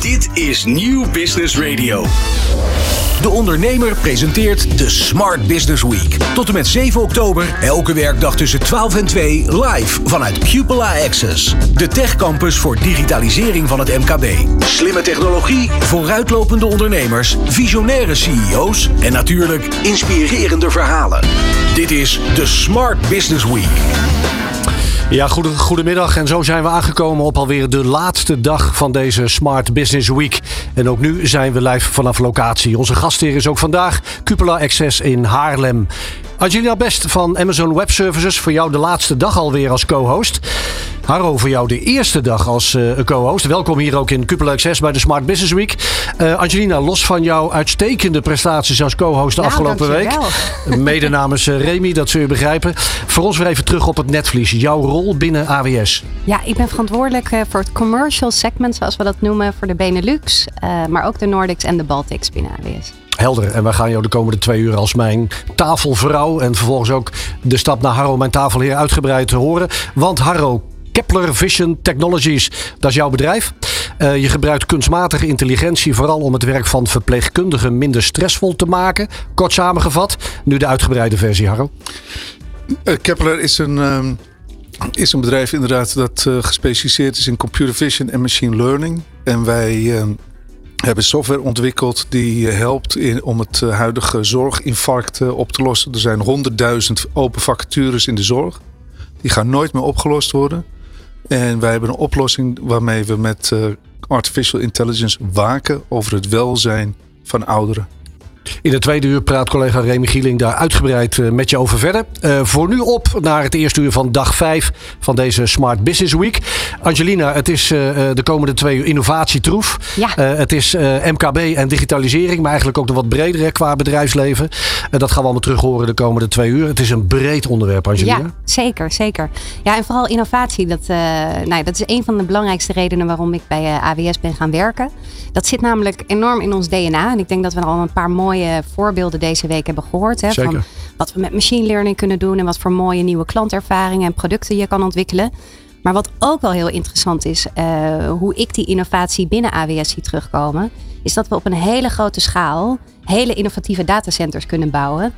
Dit is Nieuw Business Radio. De Ondernemer presenteert de Smart Business Week. Tot en met 7 oktober, elke werkdag tussen 12 en 2, live vanuit Cupola Access. De techcampus voor digitalisering van het MKB. Slimme technologie, vooruitlopende ondernemers, visionaire CEO's en natuurlijk inspirerende verhalen. Dit is de Smart Business Week. Ja, goede, goedemiddag. En zo zijn we aangekomen op alweer de laatste dag van deze Smart Business Week. En ook nu zijn we live vanaf locatie. Onze gastheer is ook vandaag Cupola Access in Haarlem. Angelina Best van Amazon Web Services, voor jou de laatste dag alweer als co-host. Harro, voor jou de eerste dag als uh, co-host. Welkom hier ook in Cupola Access bij de Smart Business Week. Uh, Angelina, los van jouw uitstekende prestaties als co-host de Nou, afgelopen week. Mede namens uh, Remy, dat zul je begrijpen. Voor ons weer even terug op het netvlies. Jouw rol binnen AWS. Ja, ik ben verantwoordelijk eh, voor het commercial segment, zoals we dat noemen, voor de Benelux, eh, maar ook de Nordics en de Baltics binnen AWS. Helder. En wij gaan jou de komende twee uur als mijn tafelvrouw en vervolgens ook de stap naar Harro, mijn tafelheer, uitgebreid horen. Want Harro, Kepler Vision Technologies, dat is jouw bedrijf. Uh, je gebruikt kunstmatige intelligentie vooral om het werk van verpleegkundigen minder stressvol te maken. Kort samengevat, nu de uitgebreide versie, Harro. Uh, Kepler is een, um, is een bedrijf inderdaad dat uh, gespecialiseerd is in computer vision en machine learning. En wij um, hebben software ontwikkeld die helpt in, om het huidige zorginfarct op te lossen. Er zijn honderdduizend open vacatures in de zorg. Die gaan nooit meer opgelost worden. En wij hebben een oplossing waarmee we met uh, artificial intelligence waken over het welzijn van ouderen. In de tweede uur praat collega Remy Gieling daar uitgebreid uh, met je over verder. Uh, voor nu op naar het eerste uur van dag 5 van deze Smart Business Week. Angelina, het is uh, de komende twee uur innovatietroef. Ja. het is MKB en digitalisering, maar eigenlijk ook nog wat breder hè, qua bedrijfsleven. dat gaan we allemaal terug horen de komende twee uur. Het is een breed onderwerp, Angelina. Ja, zeker, zeker. Ja, en vooral innovatie. Dat, nou, dat is een van de belangrijkste redenen waarom ik bij AWS ben gaan werken. Dat zit namelijk enorm in ons DNA. En ik denk dat we al een paar mooie voorbeelden deze week hebben gehoord. Hè, van wat we met machine learning kunnen doen en wat voor mooie nieuwe klantervaringen en producten je kan ontwikkelen. Maar wat ook wel heel interessant is, uh, hoe ik die innovatie binnen AWS zie terugkomen, is dat we op een hele grote schaal hele innovatieve datacenters kunnen bouwen.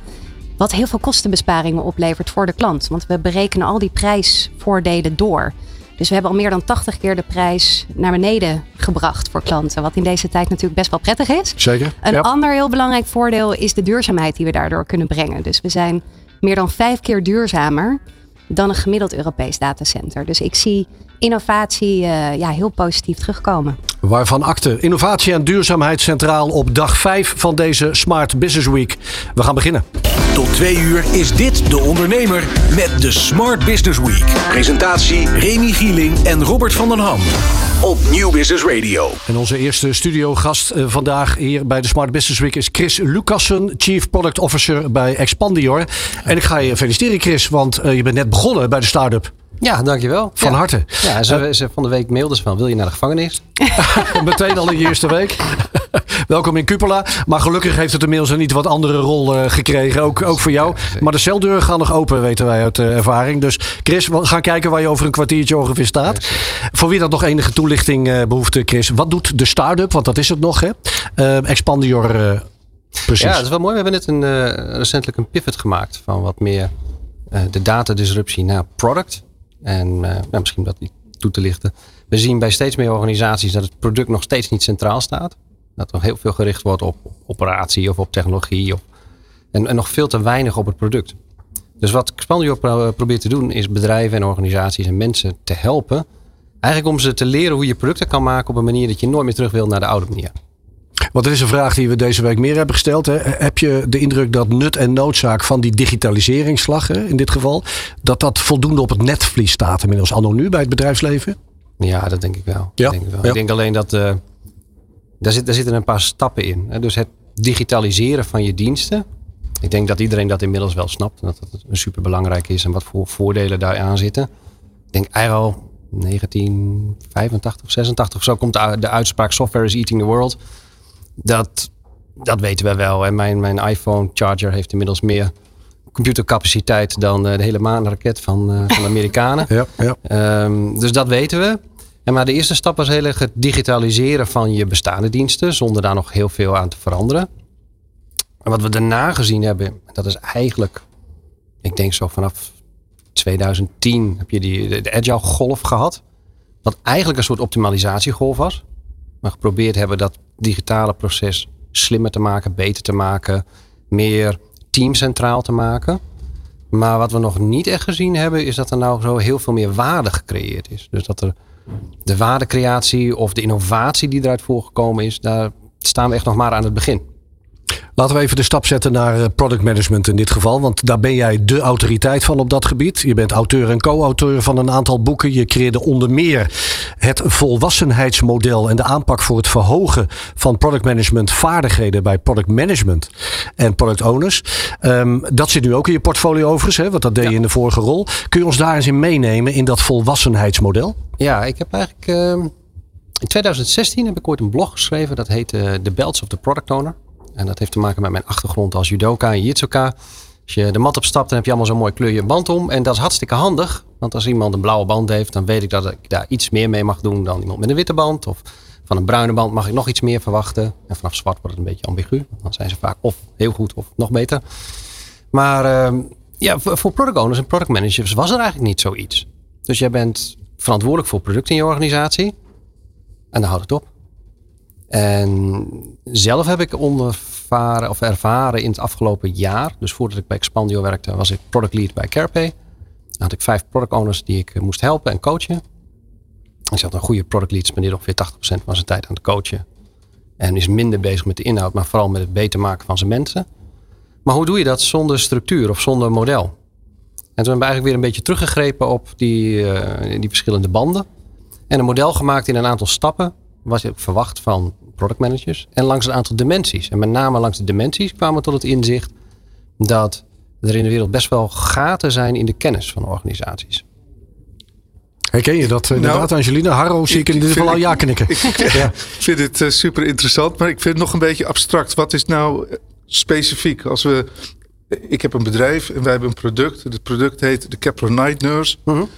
Wat heel veel kostenbesparingen oplevert voor de klant. Want we berekenen al die prijsvoordelen door. Dus we hebben al meer dan 80 keer de prijs naar beneden gebracht voor klanten. Wat in deze tijd natuurlijk best wel prettig is. Zeker. Een ja. ander heel belangrijk voordeel is de duurzaamheid die we daardoor kunnen brengen. Dus we zijn meer dan vijf keer duurzamer dan een gemiddeld Europees datacenter. Dus ik zie innovatie uh, ja, heel positief terugkomen. Waarvan akte. Innovatie en duurzaamheid centraal op dag 5 van deze Smart Business Week. We gaan beginnen. Tot twee uur is dit De Ondernemer met de Smart Business Week. Presentatie Remy Gieling en Robert van den Ham. Op Nieuw Business Radio. En onze eerste studiogast uh, vandaag hier bij de Smart Business Week is Chris Lucassen, Chief Product Officer bij Expandior. En ik ga je feliciteren Chris, want uh, je bent net begonnen bij de start-up. Ja, dankjewel. Van ja. harte. Ja, ze, ze van de week mailden ze van, wil je naar de gevangenis? Meteen al in je eerste week. Welkom in Cupola. Maar gelukkig heeft het inmiddels een niet wat andere rol uh, gekregen. Ook, ook voor jou. Maar de celdeuren gaan nog open, weten wij uit uh, ervaring. Dus Chris, we gaan kijken waar je over een kwartiertje ongeveer staat. voor wie dat nog enige toelichting uh, behoeft, Chris. Wat doet de start-up? Want dat is het nog, hè? Expandior, precies. Ja, dat is wel mooi. We hebben net een, recentelijk een pivot gemaakt van wat meer de datadisruptie naar product. En nou, misschien dat toe te lichten. We zien bij steeds meer organisaties dat het product nog steeds niet centraal staat. Dat er heel veel gericht wordt op operatie of op technologie. Of, en, en nog veel te weinig op het product. Dus wat Expandior pro probeert te doen is bedrijven en organisaties en mensen te helpen. Eigenlijk om ze te leren hoe je producten kan maken op een manier dat je nooit meer terug wil naar de oude manier. Want dat is een vraag die we deze week meer hebben gesteld. Hè. Heb je de indruk dat nut en noodzaak van die digitaliseringsslag, hè, in dit geval, dat dat voldoende op het netvlies staat inmiddels anno nu bij het bedrijfsleven? Ja, dat denk ik wel. Ja. Ik, denk, wel. Ja. ik denk alleen dat uh, daar, zit, daar zitten een paar stappen in. Hè. Dus het digitaliseren van je diensten. Ik denk dat iedereen dat inmiddels wel snapt. Dat dat super belangrijk is en wat voor voordelen daar aan zitten. Ik denk eigenlijk al 1985, 86 zo komt de uitspraak software is eating the world. Dat, dat weten we wel. En mijn, mijn iPhone charger heeft inmiddels meer computercapaciteit dan uh, de hele maanraket van, uh, van de Amerikanen. ja, ja. Um, dus dat weten we. En maar de eerste stap was heel erg het digitaliseren van je bestaande diensten, zonder daar nog heel veel aan te veranderen. En wat we daarna gezien hebben, dat is eigenlijk, ik denk zo vanaf 2010 heb je die, de agile golf gehad. Wat eigenlijk een soort optimalisatiegolf was. We geprobeerd hebben dat digitale proces slimmer te maken, beter te maken, meer teamcentraal te maken. Maar wat we nog niet echt gezien hebben, is dat er nou zo heel veel meer waarde gecreëerd is. Dus dat er de waardecreatie of de innovatie die eruit voorgekomen is, daar staan we echt nog maar aan het begin. Laten we even de stap zetten naar eh, product management in dit geval. Want daar ben jij de autoriteit van op dat gebied. Je bent auteur en co-auteur van een aantal boeken. Je creëerde onder meer het volwassenheidsmodel en de aanpak voor het verhogen van product management vaardigheden bij product management en product owners. Ehm, dat zit nu ook in je portfolio overigens, hè, want dat deed je in de vorige rol. Kun je ons daar eens in meenemen in dat volwassenheidsmodel? Ja, ik heb eigenlijk. Ehm, in 2016 heb ik ooit een blog geschreven. Dat heet uh, The Belts of the Product Owner. En dat heeft te maken met mijn achtergrond als judoka en jitsuka. Als je de mat opstapt, dan heb je allemaal zo'n mooi kleurje band om. En dat is hartstikke handig. Want als iemand een blauwe band heeft, dan weet ik dat ik daar iets meer mee mag doen dan iemand met een witte band. Of van een bruine band mag ik nog iets meer verwachten. En vanaf zwart wordt het een beetje ambigu. Dan zijn ze vaak of heel goed of nog beter. Maar uh, ja, voor product owners en product managers was er eigenlijk niet zoiets. Dus jij bent verantwoordelijk voor producten in je organisatie. En dan houdt het op. En zelf heb ik ondervaren of ervaren in het afgelopen jaar, dus voordat ik bij Expandio werkte, was ik product lead bij CarePay. Dan had ik vijf product owners die ik eh, moest helpen en coachen. Ik zat een goede product lead spendeerde ongeveer 80% van zijn tijd aan het coachen. En is minder bezig met de inhoud, maar vooral met het beter maken van zijn mensen. Maar hoe doe je dat zonder structuur of zonder model? En toen hebben we eigenlijk weer een beetje teruggegrepen op die, uh, die verschillende banden. En een model gemaakt in een aantal stappen was ik verwacht van product managers. En langs een aantal dimensies. En met name langs de dimensies kwamen we tot het inzicht dat er in de wereld best wel gaten zijn in de kennis van organisaties. Herken je dat inderdaad, nou, Angelina? Harro zie ik, in ieder geval al ja knikken. Ik, ja. vind het uh, super interessant, maar ik vind het nog een beetje abstract. Wat is nou eh, specifiek? Als we, ik heb een bedrijf en wij hebben een product. Het product heet de Kepler Night Nurse. Uh mhm. -huh.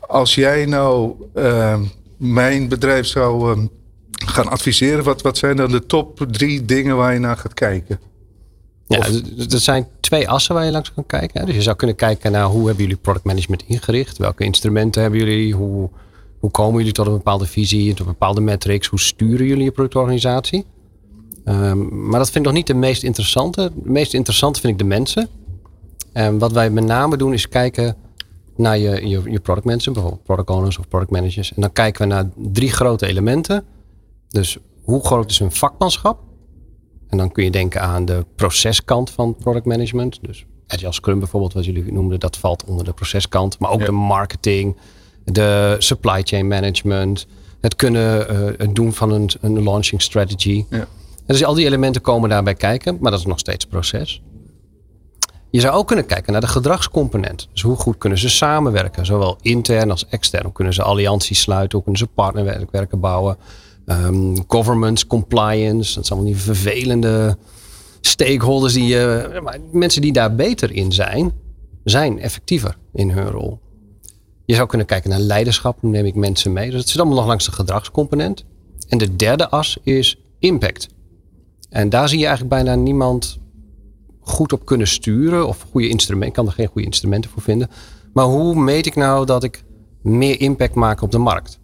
Als jij nou uh, mijn bedrijf zou um, gaan adviseren, wat, wat zijn dan de top drie dingen waar je naar gaat kijken? Ja, er zijn twee assen waar je langs kan kijken. Dus je zou kunnen kijken naar hoe hebben jullie product management ingericht? Welke instrumenten hebben jullie? Hoe, hoe komen jullie tot een bepaalde visie, tot een bepaalde metrics? Hoe sturen jullie je productorganisatie? Um, maar dat vind ik nog niet de meest interessante. Het meest interessante vind ik de mensen. En wat wij met name doen is kijken naar je, je, je product mensen, bijvoorbeeld product owners of product managers. En dan kijken we naar drie grote elementen. Dus hoe groot is hun vakmanschap? En dan kun je denken aan de proceskant van product management. Dus Agile Scrum bijvoorbeeld, wat jullie noemden, dat valt onder de proceskant. Maar ook de marketing, de supply chain management, het kunnen uh, het doen van een, een launching strategy. Ja. dus al die elementen komen daarbij kijken, maar dat is nog steeds proces. Je zou ook kunnen kijken naar de gedragscomponent. Dus hoe goed kunnen ze samenwerken, zowel intern als extern. Hoe kunnen ze allianties sluiten, hoe kunnen ze partnerwerken bouwen. Um, governance, compliance, dat zijn allemaal die vervelende stakeholders. Die, uh, mensen die daar beter in zijn, zijn effectiever in hun rol. Je zou kunnen kijken naar leiderschap, hoe neem ik mensen mee. Dus het zit allemaal nog langs de gedragscomponent. En de derde as is impact. En daar zie je eigenlijk bijna niemand goed op kunnen sturen. Of goede instrumenten. Ik kan er geen goede instrumenten voor vinden. Maar hoe meet ik nou dat ik meer impact maak op de markt?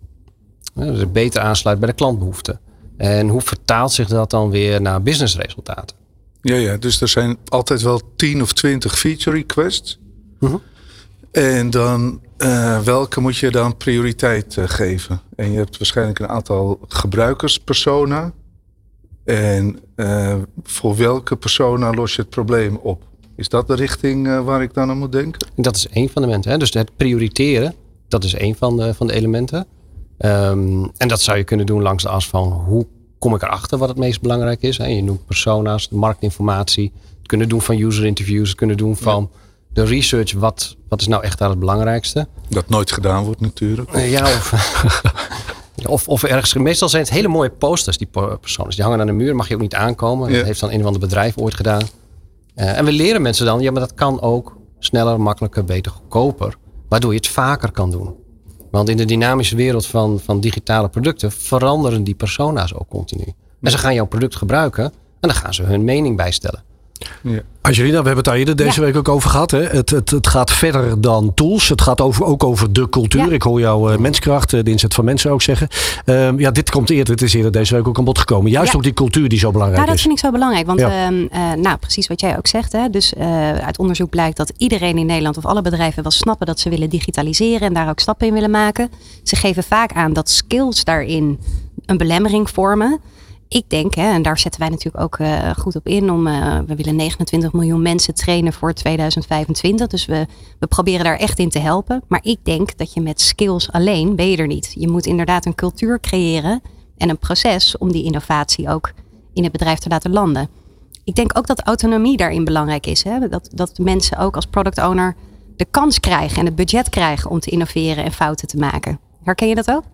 Dus het beter aansluit bij de klantbehoeften. En hoe vertaalt zich dat dan weer naar businessresultaten? Ja, ja, dus er zijn altijd wel 10 of 20 feature requests. Uh En dan uh, welke moet je dan prioriteit uh, geven? En je hebt waarschijnlijk een aantal gebruikerspersona. En uh, voor welke persona los je het probleem op? Is dat de richting waar ik dan aan moet denken? Dat is één van de elementen. Hè? Dus het prioriteren, dat is één van de, van de elementen. Um, en dat zou je kunnen doen langs de as van hoe kom ik erachter wat het meest belangrijk is. Hè? Je noemt persona's, marktinformatie. Het kunnen doen van user interviews. Het kunnen doen van de research. Wat, wat is nou echt daar het belangrijkste? Dat nooit gedaan wordt natuurlijk. Uh, ja, of, of, of, ergens. Meestal zijn het hele mooie posters, die personen. Die hangen aan de muur, mag je ook niet aankomen. Dat heeft dan een of ander bedrijf ooit gedaan. Uh, en we leren mensen dan, ja, maar dat kan ook sneller, makkelijker, beter, goedkoper. Waardoor je het vaker kan doen. Want in de dynamische wereld van, van digitale producten veranderen die persona's ook continu. En ze gaan jouw product gebruiken en dan gaan ze hun mening bijstellen. Ja. Angelina, we hebben het daar eerder deze week ook over gehad. Hè? Het, het, het gaat verder dan tools. Het gaat over, ook over de cultuur. Ik hoor jou uh, menskracht, de inzet van mensen ook zeggen. Um, ja, dit komt eerder. Het is eerder deze week ook aan bod gekomen. Juist ook die cultuur die zo belangrijk is. Ja, dat vind ik zo belangrijk. Want um, uh, nou, precies wat jij ook zegt. Hè? Dus uh, uit onderzoek blijkt dat iedereen in Nederland of alle bedrijven wel snappen dat ze willen digitaliseren en daar ook stappen in willen maken. Ze geven vaak aan dat skills daarin een belemmering vormen ik denk, hè, en daar zetten wij natuurlijk ook uh, goed op in, om, uh, we willen 29 miljoen mensen trainen voor 2025. Dus we, we proberen daar echt in te helpen. Maar ik denk dat je met skills alleen ben je er niet. Je moet inderdaad een cultuur creëren en een proces om die innovatie ook in het bedrijf te laten landen. Ik denk ook dat autonomie daarin belangrijk is. Hè? Dat, dat mensen ook als product owner de kans krijgen en het budget krijgen om te innoveren en fouten te maken. Herken je dat ook?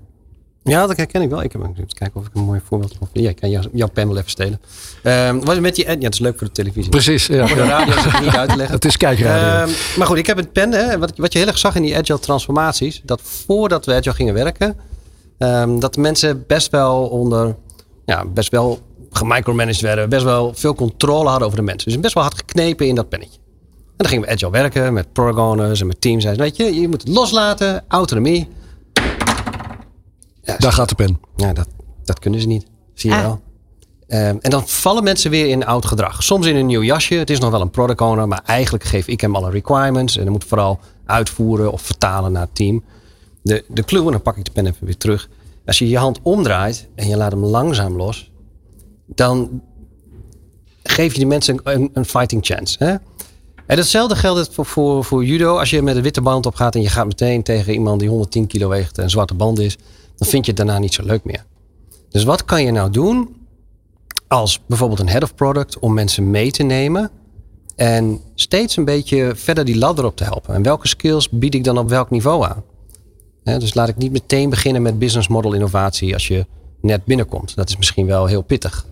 Ja, dat herken ik wel. Ik heb even kijken of ik een mooi voorbeeld van. Ja, ik kan jou, jouw pen wel even stelen. Um, wat met die, ja, het is leuk voor de televisie. Precies. Ja. Voor de radio is het niet uit te leggen. Het is kijkradio. Um, maar goed, ik heb een pen. Hè, wat, wat je heel erg zag in die agile transformaties. Dat voordat we agile gingen werken. Um, dat mensen best wel onder. Ja, best wel gemicromanaged werden. Best wel veel controle hadden over de mensen. Dus best wel hard geknepen in dat pennetje. En dan gingen we agile werken met product owners en met teams. En weet je, je moet het loslaten. Autonomie. Ja, Daar gaat de pen. Ja, dat, dat kunnen ze niet. Zie je ah. wel. Um, en dan vallen mensen weer in oud gedrag. Soms in een nieuw jasje. Het is nog wel een product owner, maar eigenlijk geef ik hem alle requirements. En dan moet vooral uitvoeren of vertalen naar het team. De, de clue, en dan pak ik de pen even weer terug. Als je je hand omdraait en je laat hem langzaam los, dan geef je die mensen een, een fighting chance. Hè? En hetzelfde geldt voor, voor, voor judo. Als je met een witte band op gaat en je gaat meteen tegen iemand die 110 kilo weegt en een zwarte band is dan vind je het daarna niet zo leuk meer. Dus wat kan je nou doen als bijvoorbeeld een head of product om mensen mee te nemen en steeds een beetje verder die ladder op te helpen? En welke skills bied ik dan op welk niveau aan? dus laat ik niet meteen beginnen met business model innovatie als je net binnenkomt. Dat is misschien wel heel pittig.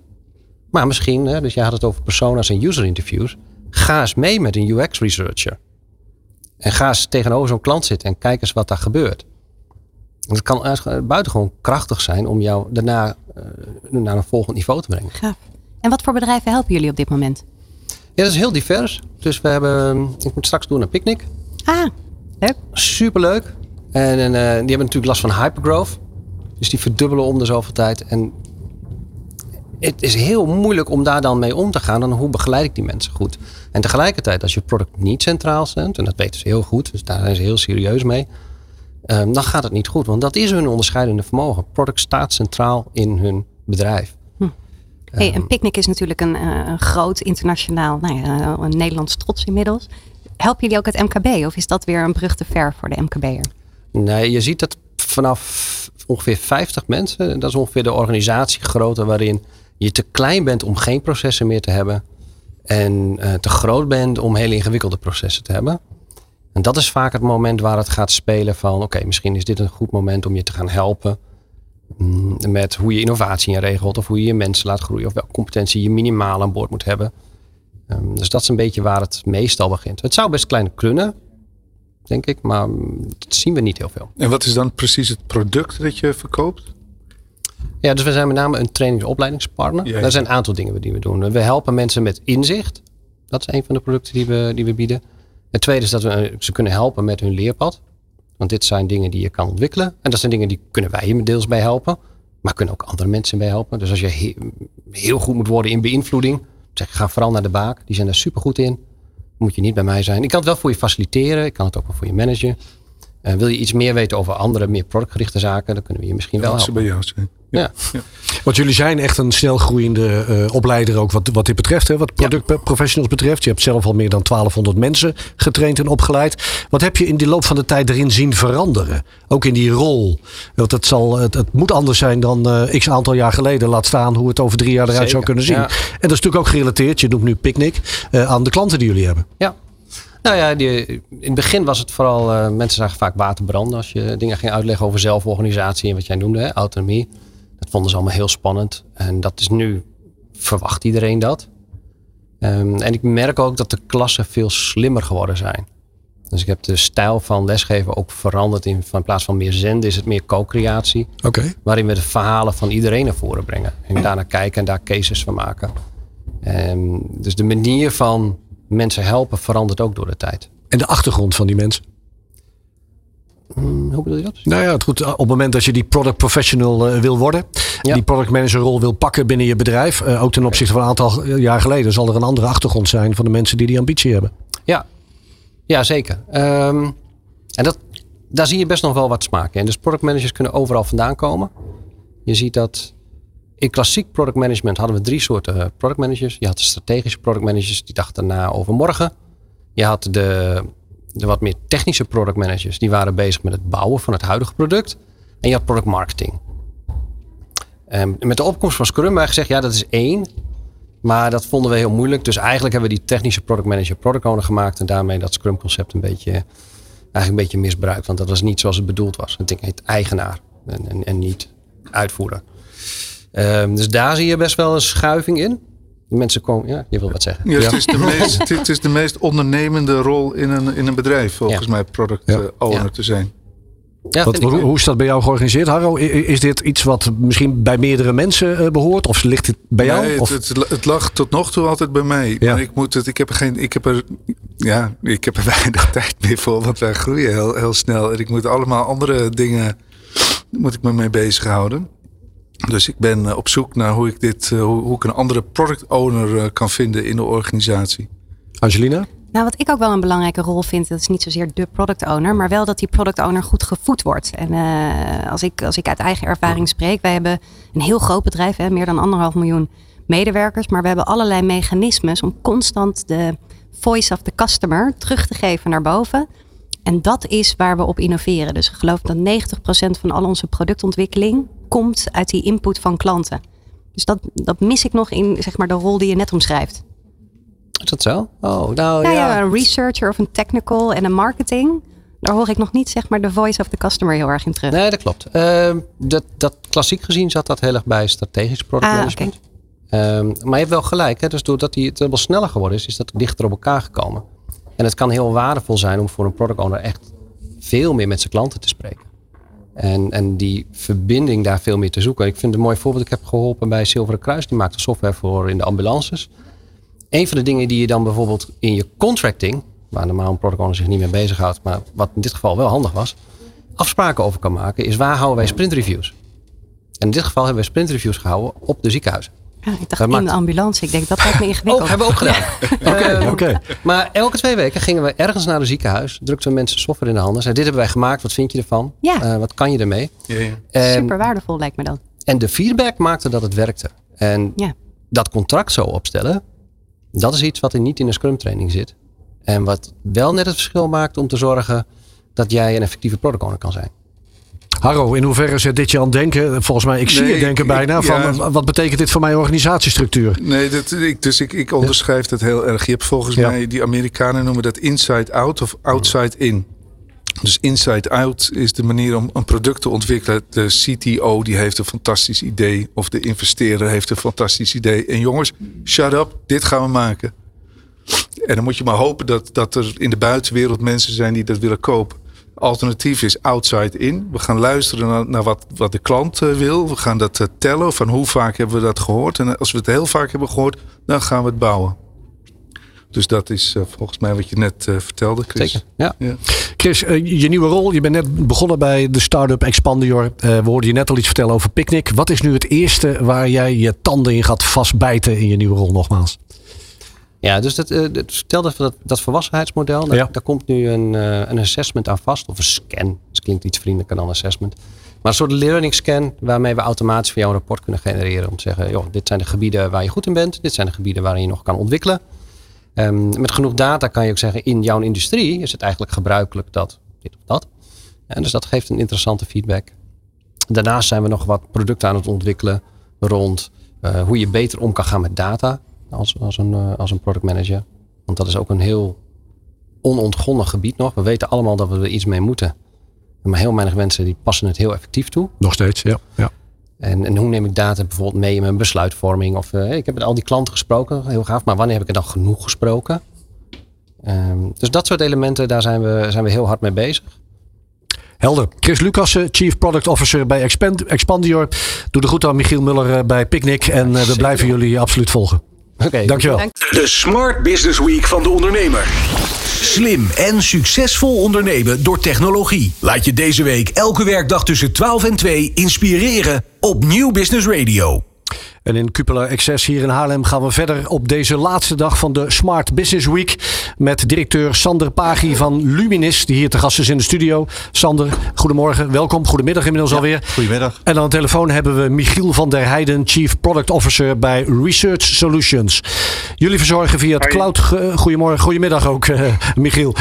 Maar misschien, dus jij had het over personas en user interviews. Ga eens mee met een UX researcher. En ga eens tegenover zo'n klant zitten en kijk eens wat daar gebeurt. Het kan buitengewoon krachtig zijn om jou daarna uh, naar een volgend niveau te brengen. Gaaf. En wat voor bedrijven helpen jullie op dit moment? Ja, dat is heel divers. Dus we hebben, ik moet straks doen een picknick. Ah, leuk. Superleuk. En, en uh, die hebben natuurlijk last van hypergrowth. Dus die verdubbelen om de zoveel tijd. En het is heel moeilijk om daar dan mee om te gaan. Dan hoe begeleid ik die mensen goed? En tegelijkertijd, als je product niet centraal zet, en dat weten ze heel goed, dus daar zijn ze heel serieus mee um, dan gaat het niet goed. Want dat is hun onderscheidende vermogen. Product staat centraal in hun bedrijf. Hm. Hey, een picknick is natuurlijk een, uh, een groot internationaal, nou ja, een Nederlands trots inmiddels. Helpen jullie ook het MKB of is dat weer een brug te ver voor de MKB'er? Nee, je ziet dat vanaf ongeveer 50 mensen, dat is ongeveer de organisatiegrootte waarin je te klein bent om geen processen meer te hebben. En uh, te groot bent om hele ingewikkelde processen te hebben. En dat is vaak het moment waar het gaat spelen van oké, misschien is dit een goed moment om je te gaan helpen mm, met hoe je innovatie regelt of hoe je je mensen laat groeien of welke competentie je minimaal aan boord moet hebben. Um, dus dat is een beetje waar het meestal begint. Het zou best klein kunnen, denk ik, maar dat zien we niet heel veel. En wat is dan precies het product dat je verkoopt? Ja, dus we zijn met name een trainingsopleidingspartner. Ja, ja. Er zijn een aantal dingen die we doen. We helpen mensen met inzicht. Dat is een van de producten die we, die we bieden. Het tweede is dat we eh, ze kunnen helpen met hun leerpad. Want dit zijn dingen die je kan ontwikkelen. En dat zijn dingen die kunnen wij je deels bij helpen. Maar kunnen ook andere mensen bij helpen. Dus als je heel goed moet worden in beïnvloeding. Zeg, ga vooral naar de baak. Die zijn daar super goed in. Moet je niet bij mij zijn. Ik kan het wel voor je faciliteren. Ik kan het ook wel voor je managen. Uh, wil je iets meer weten over andere, meer productgerichte zaken, dan kunnen we je misschien wel helpen. bij jou zijn. Ja. ja. Want jullie zijn echt een snelgroeiende uh, opleider ook wat, wat dit betreft. Hè? Wat productprofessionals betreft. Je hebt zelf al meer dan 1200 mensen getraind en opgeleid. Wat heb je in die loop van de tijd erin zien veranderen? Ook in die rol. Want het, zal, het, het moet anders zijn dan uh, x aantal jaar geleden. Laat staan hoe het over drie jaar eruit Zeker. zou kunnen zien. En dat is natuurlijk ook gerelateerd, je noemt nu Picnic, aan de klanten die jullie hebben. Ja, nou ja, die, in het begin was het vooral, uh, mensen zagen vaak water branden als je dingen ging uitleggen over zelforganisatie en wat jij noemde, hè, autonomie. Dat vonden ze allemaal heel spannend. En dat is nu, verwacht iedereen dat. Um, en ik merk ook dat de klassen veel slimmer geworden zijn. Dus ik heb de stijl van lesgeven ook veranderd. In, van in plaats van meer zenden is het meer co-creatie. Waarin we de verhalen van iedereen naar voren brengen. En daarna kijken en daar cases van maken. En dus de manier van mensen helpen verandert ook door de tijd. En de achtergrond van die mensen? Hmm, hoe bedoel je dat? Nou ja, het goed. Op het moment dat je die product professional uh, wil worden, Ja. die product manager rol wil pakken binnen je bedrijf, uh, ook ten opzichte van een aantal jaar geleden, zal er een andere achtergrond zijn van de mensen die die ambitie hebben. Ja, ja zeker. Um, en dat, daar zie je best nog wel wat smaak in. Dus product managers kunnen overal vandaan komen. Je ziet dat in klassiek product management hadden we drie soorten product managers. Je had de strategische product managers, die dachten na over morgen. Je had de, de wat meer technische product managers, die waren bezig met het bouwen van het huidige product. En je had product marketing. En met de opkomst van Scrum hebben we gezegd, ja dat is één. Maar dat vonden we heel moeilijk. Dus eigenlijk hebben we die technische product manager product owner gemaakt. En daarmee dat Scrum concept een beetje, eigenlijk een beetje misbruikt. Want dat was niet zoals het bedoeld was. Het ding heet eigenaar en, en, niet uitvoerder. Um, dus daar zie je best wel een schuiving in. De mensen komen, ja, je wil wat zeggen. Ja, het, is de meest, het is de meest ondernemende rol in een, in een bedrijf, volgens ja. mij, product ja. owner ja. te zijn. Ja, wat, hoe, hoe is dat bij jou georganiseerd, Harro? Is dit iets wat misschien bij meerdere mensen uh, behoort? Of ligt het bij jou? Nee, of? Het, het, het, lag tot nog toe altijd bij mij. Ja. Maar ik moet het, ik heb er geen, ik heb er, ja, ik heb er weinig tijd meer voor, want wij groeien heel, heel snel. En ik moet allemaal andere dingen, moet ik me mee bezighouden. Dus ik ben uh, op zoek naar hoe ik dit, uh, hoe, ik een andere product owner uh, kan vinden in de organisatie. Angelina? Nou, wat ik ook wel een belangrijke rol vind, dat is niet zozeer de product owner, maar wel dat die product owner goed gevoed wordt. En uh, als, ik, als ik uit eigen ervaring spreek, wij hebben een heel groot bedrijf, hè, meer dan anderhalf miljoen medewerkers, maar we hebben allerlei mechanismes om constant de voice of the customer terug te geven naar boven. En dat is waar we op innoveren. Dus ik geloof dat 90% van al onze productontwikkeling komt uit die input van klanten. Dus dat, dat mis ik nog in zeg maar, de rol die je net omschrijft. Is dat zo? Oh, nou ja, ja. ja. Een researcher of een technical en een marketing. Daar hoor ik nog niet zeg maar de voice of the customer heel erg in terug. Nee, dat klopt. Uh, dat, dat, klassiek gezien zat dat heel erg bij strategisch product ah, management. Okay. Um, maar je hebt wel gelijk. Hè? Dus doordat die, het wel sneller geworden is, is dat dichter op elkaar gekomen. En het kan heel waardevol zijn om voor een product owner echt veel meer met zijn klanten te spreken. En, en die verbinding daar veel meer te zoeken. Ik vind een mooi voorbeeld. Ik heb geholpen bij Zilveren Kruis. Die maakte software voor in de ambulances. Een van de dingen die je dan bijvoorbeeld in je contracting, waar normaal een owner zich niet mee bezighoudt, maar wat in dit geval wel handig was, afspraken over kan maken, is waar houden wij sprintreviews? En in dit geval hebben we sprintreviews gehouden op de ziekenhuizen. Ja, ik dacht in de ambulance. Ik denk dat lijkt me ingewikkeld. Oh, hebben we ook gedaan. Oké, uh, okay. Maar elke twee weken gingen we ergens naar een ziekenhuis. Drukten we mensen software in de handen. Zeiden, dit hebben wij gemaakt. Wat vind je ervan? Ja. Uh, wat kan je ermee? Ja, ja. En, Super waardevol lijkt me dat. En de feedback maakte dat het werkte. En ja. dat contract zo opstellen. Dat is iets wat er niet in de Scrum training zit. En wat wel net het verschil maakt om te zorgen dat jij een effectieve product owner kan zijn. Harro, in hoeverre zet dit je aan het denken? Volgens mij, ik zie Nee, je denken ik- bijna. ik- van. Wat betekent dit voor mijn organisatiestructuur? Nee, dat, ik, dus ik, ik onderschrijf dat heel erg. Je hebt volgens Ja. mij, die Amerikanen noemen dat inside out of outside in. Dus inside out is de manier om een product te ontwikkelen. De CTO die heeft een fantastisch idee. Of de investeerder heeft een fantastisch idee. En jongens, shut up, dit gaan we maken. En dan moet je maar hopen dat, dat er in de buitenwereld mensen zijn die dat willen kopen. Alternatief is outside in. We gaan luisteren naar, naar wat, wat de klant eh, wil. We gaan dat eh, tellen van hoe vaak hebben we dat gehoord. En als we het heel vaak hebben gehoord, dan gaan we het bouwen. Dus dat is eh, volgens mij wat je net vertelde, Chris. Zeker. Ja. Ja. Chris, je nieuwe rol. Je bent net begonnen bij de start-up Expandior. Eh, we hoorden je net al iets vertellen over Picnic. Wat is nu het eerste waar jij je tanden in gaat vastbijten in je nieuwe rol nogmaals? Ja, dus dat, eh, dat, stel dat, dat, dat volwassenheidsmodel, daar, Ja. daar komt nu een, eh, een assessment aan vast. Of een scan. Dat klinkt iets vriendelijker dan assessment. Maar een soort learning scan waarmee we automatisch voor jou een rapport kunnen genereren. Om te zeggen, joh, dit zijn de gebieden waar je goed in bent. Dit zijn de gebieden waarin je nog kan ontwikkelen. Ehm, met genoeg data kan je ook zeggen, in jouw industrie is het eigenlijk gebruikelijk dat dit of dat. En dus dat geeft een interessante feedback. Daarnaast zijn we nog wat producten aan het ontwikkelen rond eh, hoe je beter om kan gaan met data als, als, een, eh, als een product manager. Want dat is ook een heel onontgonnen gebied nog. We weten allemaal dat we er iets mee moeten. Maar heel weinig mensen die passen het heel effectief toe. Nog steeds, ja. ja. En, en hoe neem ik data bijvoorbeeld mee in mijn besluitvorming? Of eh, ik heb met al die klanten gesproken, heel gaaf. Maar wanneer heb ik er dan genoeg gesproken? Ehm, dus dat soort elementen, daar zijn we, zijn we heel hard mee bezig. Helder. Chris Lucassen, Chief Product Officer bij Expand, Expandior. Doe de goed aan Michiel Muller eh, bij Picnic. En we blijven jullie absoluut volgen. Oké, okay, dankjewel. De Smart Business Week van de ondernemer. Slim en succesvol ondernemen door technologie. Laat je deze week elke werkdag tussen 12 en 2 inspireren op Nieuw Business Radio. En in Cupola Access hier in Haarlem gaan we verder op deze laatste dag van de Smart Business Week. Met directeur Sander Pagi van Luminis, die hier te gast is in de studio. Sander, goedemorgen, welkom. Goedemiddag inmiddels alweer. Goedemiddag. En aan de telefoon hebben we Michiel van der Heijden, Chief Product Officer bij Research Solutions. Jullie verzorgen via het cloud. Goedemorgen, goedemiddag ook, uh, Michiel.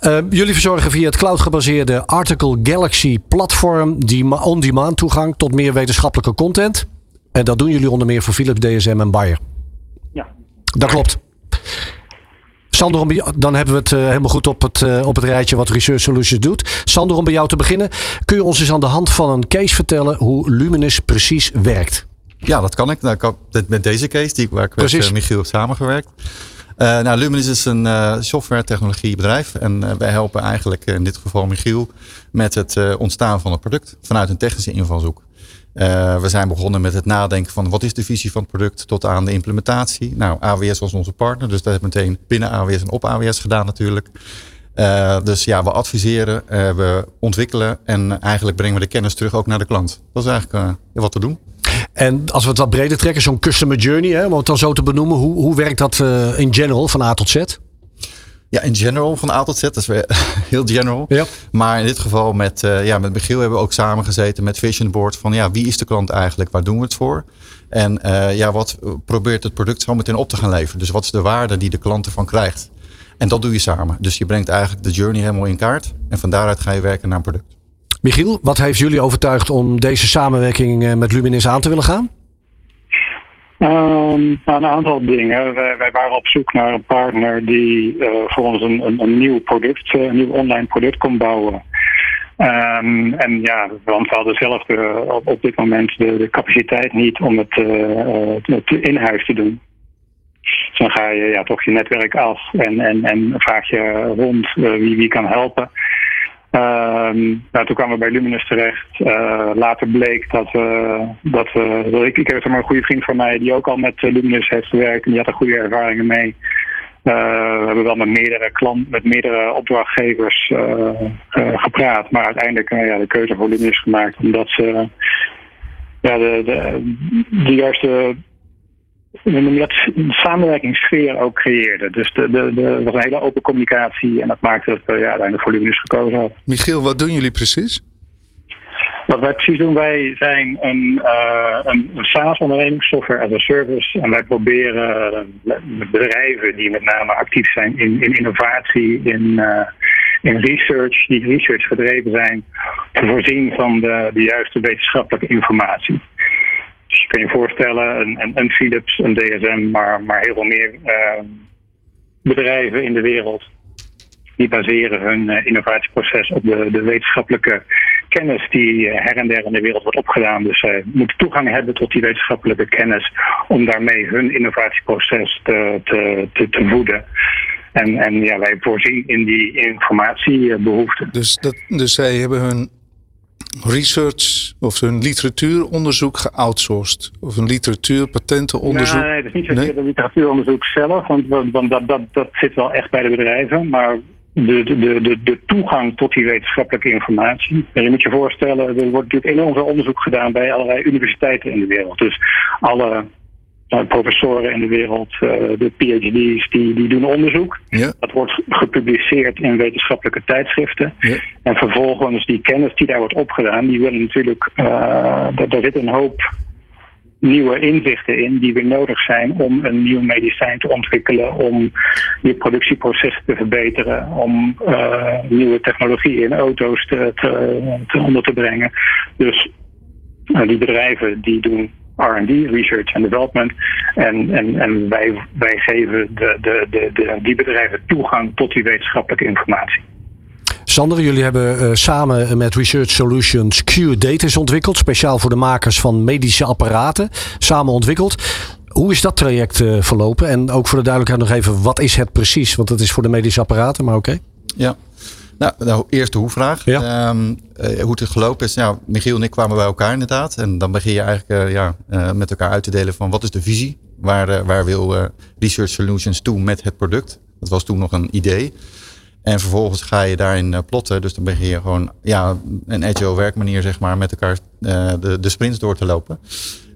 Uh, jullie verzorgen via het cloud gebaseerde Article Galaxy platform die on-demand toegang tot meer wetenschappelijke content. En dat doen jullie onder meer voor Philips, DSM en Bayer. Ja. Dat klopt. Sander, dan hebben we het uh, helemaal goed op het, uh, op het rijtje wat Research Solutions doet. Sander, om bij jou te beginnen. Kun je ons eens aan de hand van een case vertellen hoe Luminous precies werkt? Ja, dat kan ik. Nou, ik had met deze case, die, waar ik met uh, Michiel heb samengewerkt. nou, Luminous is een software technologiebedrijf. En wij helpen eigenlijk in dit geval Michiel met het ontstaan van het product vanuit een technische invalshoek. Uh, we zijn begonnen met het nadenken van wat is de visie van het product tot aan de implementatie. Nou, AWS was onze partner, dus dat hebben meteen binnen AWS en op AWS gedaan natuurlijk. Uh, dus ja, we adviseren, uh, we ontwikkelen en eigenlijk brengen we de kennis terug ook naar de klant. Dat is eigenlijk wat we doen. En als we het wat breder trekken, zo'n customer journey, hè, om het dan zo te benoemen, hoe, hoe werkt dat in general van A tot Z? Ja, in general van A tot Z. Dat is weer heel general. Ja. Maar in dit geval met, uh, ja, met Michiel hebben we ook samengezeten met Vision Board. Van ja, wie is de klant eigenlijk? Waar doen we het voor? En uh, ja, wat probeert het product zo meteen op te gaan leveren? Dus wat is de waarde die de klant ervan krijgt? En dat doe je samen. Dus je brengt eigenlijk de journey helemaal in kaart. En van daaruit ga je werken naar een product. Michiel, wat heeft jullie overtuigd om deze samenwerking eh, met Luminis aan te willen gaan? Um, nou, een aantal dingen. Wij, wij, waren op zoek naar een partner die uh, voor ons een, een, nieuw product, een nieuw online product kon bouwen. Um, en ja, want we hadden zelf op, dit moment de, de, capaciteit niet om het, uh, in huis te doen. Dus dan ga je ja, toch je netwerk af en, en, en vraag je rond wie, wie kan helpen. Um, nou, toen kwamen we bij Luminous terecht. Uh, later bleek dat, uh, dat uh, ik, ik heb maar een goede vriend van mij die ook al met Luminous heeft gewerkt en die had er goede ervaringen mee. we hebben wel met meerdere klanten, met meerdere opdrachtgevers gepraat, maar uiteindelijk ja, de keuze voor Luminous gemaakt omdat ze ja, de, de, de juiste dat samenwerkingssfeer ook creëerde. Dus de, de, de, was een hele open communicatie en dat maakte dat we ja, uiteindelijk voor Luminus gekozen hadden. Michiel, wat doen jullie precies? Wat wij precies doen, wij zijn een, uh, een SaaS-onderneming, software as a service. En wij proberen uh, bedrijven die met name actief zijn in, in innovatie, in, uh, in research, die research gedreven zijn, te voorzien van de, de juiste wetenschappelijke informatie. Dus je je voorstellen, een, Philips, een DSM, maar, maar heel veel meer uh, bedrijven in de wereld. Die baseren hun uh, innovatieproces op de, de, wetenschappelijke kennis die her en der in de wereld wordt opgedaan. Dus zij moeten toegang hebben tot die wetenschappelijke kennis om daarmee hun innovatieproces te, te, te, voeden. En, en ja, wij voorzien in die informatiebehoeften. Dus, dat, dus zij hebben hun research of hun literatuuronderzoek geoutsourced? Of een literatuur, patentenonderzoek? Nee, het is niet zozeer de literatuuronderzoek zelf, want, want dat, dat, dat zit wel echt bij de bedrijven. Maar de, de, de, de toegang tot die wetenschappelijke informatie. En je moet je voorstellen, er wordt natuurlijk enorm veel onderzoek gedaan bij allerlei universiteiten in de wereld. Dus alle professoren in de wereld, uh, de PhD's, die, die doen onderzoek. Ja. Dat wordt gepubliceerd in wetenschappelijke tijdschriften. Ja. En vervolgens die kennis die daar wordt opgedaan, die willen natuurlijk, uh, daar, daar zit een hoop nieuwe inzichten in die weer nodig zijn om een nieuw medicijn te ontwikkelen, om je productieprocessen te verbeteren, om uh, nieuwe technologie in auto's te, te, te onder te brengen. Dus die bedrijven die doen R&D, Research and Development. En, en, en wij, wij geven de, de, de, de, die bedrijven toegang tot die wetenschappelijke informatie. Sander, jullie hebben uh, samen met Research Solutions Q-Datas ontwikkeld. Speciaal voor de makers van medische apparaten. Samen ontwikkeld. Hoe is dat traject verlopen? En ook voor de duidelijkheid nog even, wat is het precies? Want het is voor de medische apparaten, maar oké. Ja, nou, de eerste hoe-vraag. Ja. Ehm, hoe het gelopen is. Nou, Michiel en ik kwamen bij elkaar inderdaad. En dan begin je eigenlijk ja, met elkaar uit te delen van wat is de visie? Waar, waar wil Research Solutions toe met het product? Dat was toen nog een idee. En vervolgens ga je daarin plotten. Dus dan begin je gewoon ja, een agile werkmanier zeg maar, met elkaar de, de sprints door te lopen.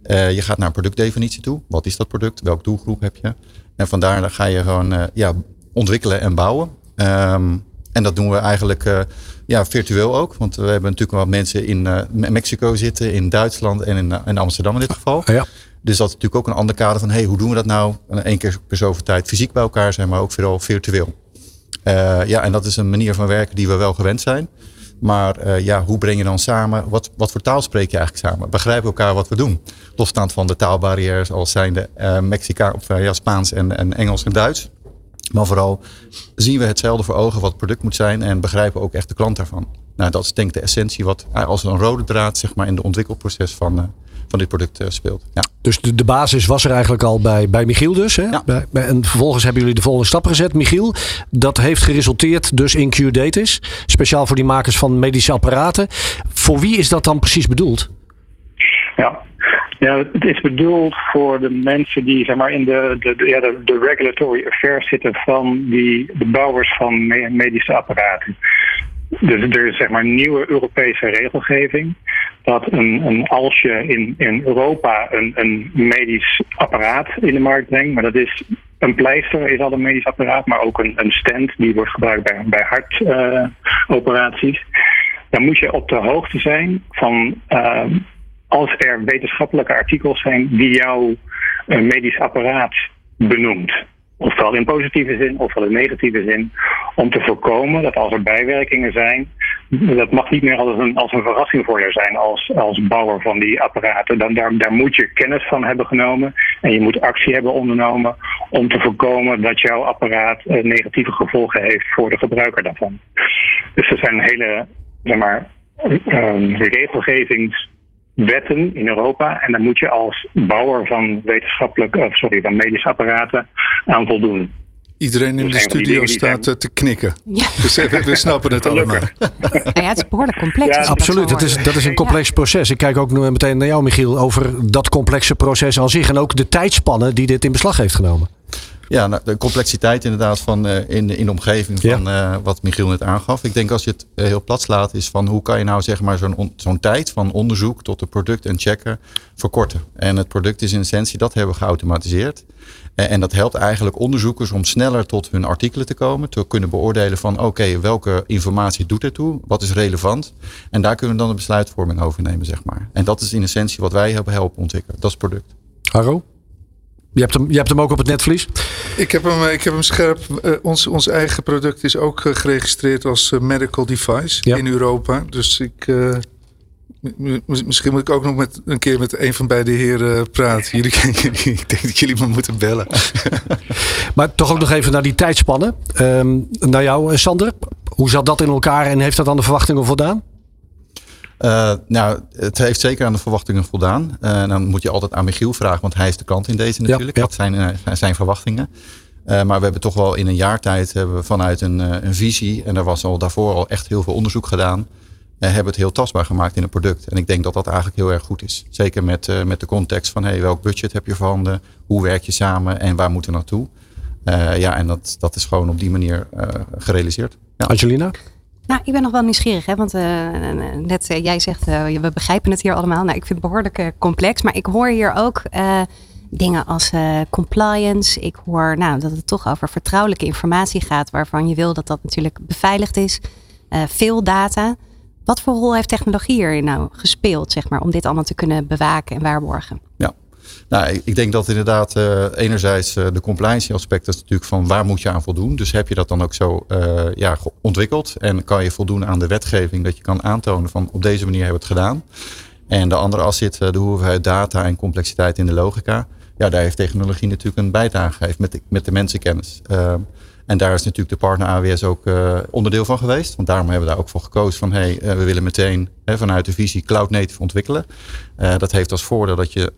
Je gaat naar productdefinitie toe. Wat is dat product? Welk doelgroep heb je? En vandaar ga je gewoon ja, ontwikkelen en bouwen. Um, en dat doen we eigenlijk ja, virtueel ook. Want we hebben natuurlijk wel mensen in Mexico zitten, in Duitsland en in, in Amsterdam in dit geval. Ja. Dus dat is natuurlijk ook een ander kader van hey, hoe doen we dat nou? Eén keer per zoveel tijd fysiek bij elkaar zijn, maar ook vooral virtueel. Uh, ja, en dat is een manier van werken die we wel gewend zijn. Maar uh, ja, hoe breng je dan samen? Wat, wat voor taal spreek je eigenlijk samen? Begrijpen elkaar wat we doen? Losstaand van de taalbarrières als zijnde uh, Mexica, of ja, Spaans en, en Engels en Duits. Maar vooral zien we hetzelfde voor ogen wat het product moet zijn en begrijpen ook echt de klant daarvan. Nou, dat is denk ik de essentie wat als een rode draad zeg maar, in de ontwikkelproces van, van dit product speelt. Ja. Dus de, de, basis was er eigenlijk al bij, bij Michiel dus. Hè? Ja. Bij, en vervolgens hebben jullie de volgende stappen gezet. Michiel, dat heeft geresulteerd dus in Q-Datis. Speciaal voor die makers van medische apparaten. Voor wie is dat dan precies bedoeld? Ja, ja, het is bedoeld voor de mensen die zeg maar, in de, de, de, ja, de, regulatory affairs zitten van die, de bouwers van medische apparaten. Dus er is zeg maar nieuwe Europese regelgeving. Dat een, een, als je in, in Europa een, een medisch apparaat in de markt brengt, maar dat is een pleister is al een medisch apparaat, maar ook een, een stand die wordt gebruikt bij, bij hartoperaties. Dan moet je op de hoogte zijn van uh, als er wetenschappelijke artikels zijn die jouw uh, medisch apparaat benoemt ofwel in positieve zin ofwel in negatieve zin, om te voorkomen dat als er bijwerkingen zijn, dat mag niet meer als een, als een verrassing voor je zijn als, als bouwer van die apparaten. Dan, daar, moet je kennis van hebben genomen en je moet actie hebben ondernomen om te voorkomen dat jouw apparaat eh, negatieve gevolgen heeft voor de gebruiker daarvan. Dus er zijn hele zeg maar, um, regelgevings wetten in Europa. En daar moet je als bouwer van wetenschappelijk, of sorry, van medische apparaten aan voldoen. Iedereen in de studio staat zijn... te knikken. Ja. Dus we snappen het allemaal. Ja, het is behoorlijk complex. Ja, absoluut. Dat, is, dat is een complex proces. Ik kijk ook nu meteen naar jou, Michiel, over dat complexe proces aan zich. En ook de tijdspannen die dit in beslag heeft genomen. Ja, nou, de complexiteit inderdaad van, uh, in, in de omgeving van uh, wat Michiel net aangaf. Ik denk als je het uh, heel plat slaat is van hoe kan je nou zeg maar zo'n zo'n tijd van onderzoek tot het product en checken verkorten. En het product is in essentie, dat hebben we geautomatiseerd. En dat helpt eigenlijk onderzoekers om sneller tot hun artikelen te komen. Te kunnen beoordelen van oké, welke informatie doet ertoe? Wat is relevant? En daar kunnen we dan de besluitvorming over nemen, zeg maar. En dat is in essentie wat wij hebben helpen ontwikkelen. Dat is het product. Haro? Je hebt, hem, je hebt hem ook op het netvlies? Ik heb hem, ik heb hem scherp. Uh, ons, ons eigen product is ook uh, geregistreerd als uh, medical device in Europa. Dus ik. Misschien moet ik ook nog met, een keer met een van beide heren praten. Jullie, ik denk dat jullie me moeten bellen. maar toch ook nog even naar die tijdspannen. Um, naar jou, Sander. Hoe zat dat in elkaar en heeft dat aan de verwachtingen voldaan? Uh, nou, het heeft zeker aan de verwachtingen voldaan. Uh, dan moet je altijd aan Michiel vragen, want hij is de klant in deze natuurlijk. Ja, Wat zijn zijn verwachtingen? maar we hebben toch wel in een jaar tijd hebben we vanuit een, een visie, en er was al daarvoor al echt heel veel onderzoek gedaan, hebben het heel tastbaar gemaakt in een product. En ik denk dat dat eigenlijk heel erg goed is. Zeker met, met de context van hey, welk budget heb je voorhanden, hoe werk je samen en waar moeten we naartoe? ja, en dat, dat is gewoon op die manier gerealiseerd. Ja. Angelina? Nou, ik ben nog wel nieuwsgierig, hè? want uh, net uh, jij zegt, uh, we begrijpen het hier allemaal. Nou, ik vind het behoorlijk complex, maar ik hoor hier ook dingen als compliance. Ik hoor nou, dat het toch over vertrouwelijke informatie gaat, waarvan je wil dat dat natuurlijk beveiligd is. veel data. Wat voor rol heeft technologie hier nou gespeeld, zeg maar, om dit allemaal te kunnen bewaken en waarborgen? Ja, nou, ik denk dat inderdaad uh, enerzijds uh, de compliance aspect is natuurlijk van waar moet je aan voldoen. Dus heb je dat dan ook zo uh, ja, ontwikkeld en kan je voldoen aan de wetgeving dat je kan aantonen van op deze manier hebben we het gedaan. En de andere as zit de hoeveelheid data en complexiteit in de logica. ja, daar heeft technologie natuurlijk een bijdrage gegeven met met de mensenkennis. En daar is natuurlijk de partner AWS ook uh, onderdeel van geweest. Want daarom hebben we daar ook voor gekozen van hey, uh, we willen meteen hè, vanuit de visie cloud native ontwikkelen. Uh, dat heeft als voordeel dat je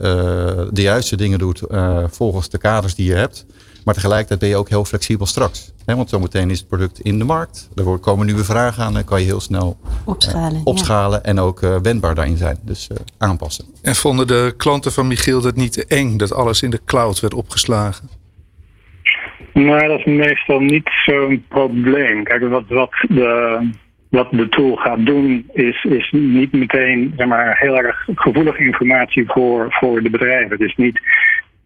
de juiste dingen doet volgens de kaders die je hebt. Maar tegelijkertijd ben je ook heel flexibel straks. Hè, want zometeen is het product in de markt. Er komen nieuwe vragen aan. Dan kan je heel snel opschalen, opschalen en ook wendbaar daarin zijn. Dus aanpassen. En vonden de klanten van Michiel dat niet te eng dat alles in de cloud werd opgeslagen? Nou, dat is meestal niet zo'n probleem. Kijk, wat, wat, de, wat de tool gaat doen, is, is niet meteen zeg maar, heel erg gevoelige informatie voor, voor de bedrijven. Het is niet,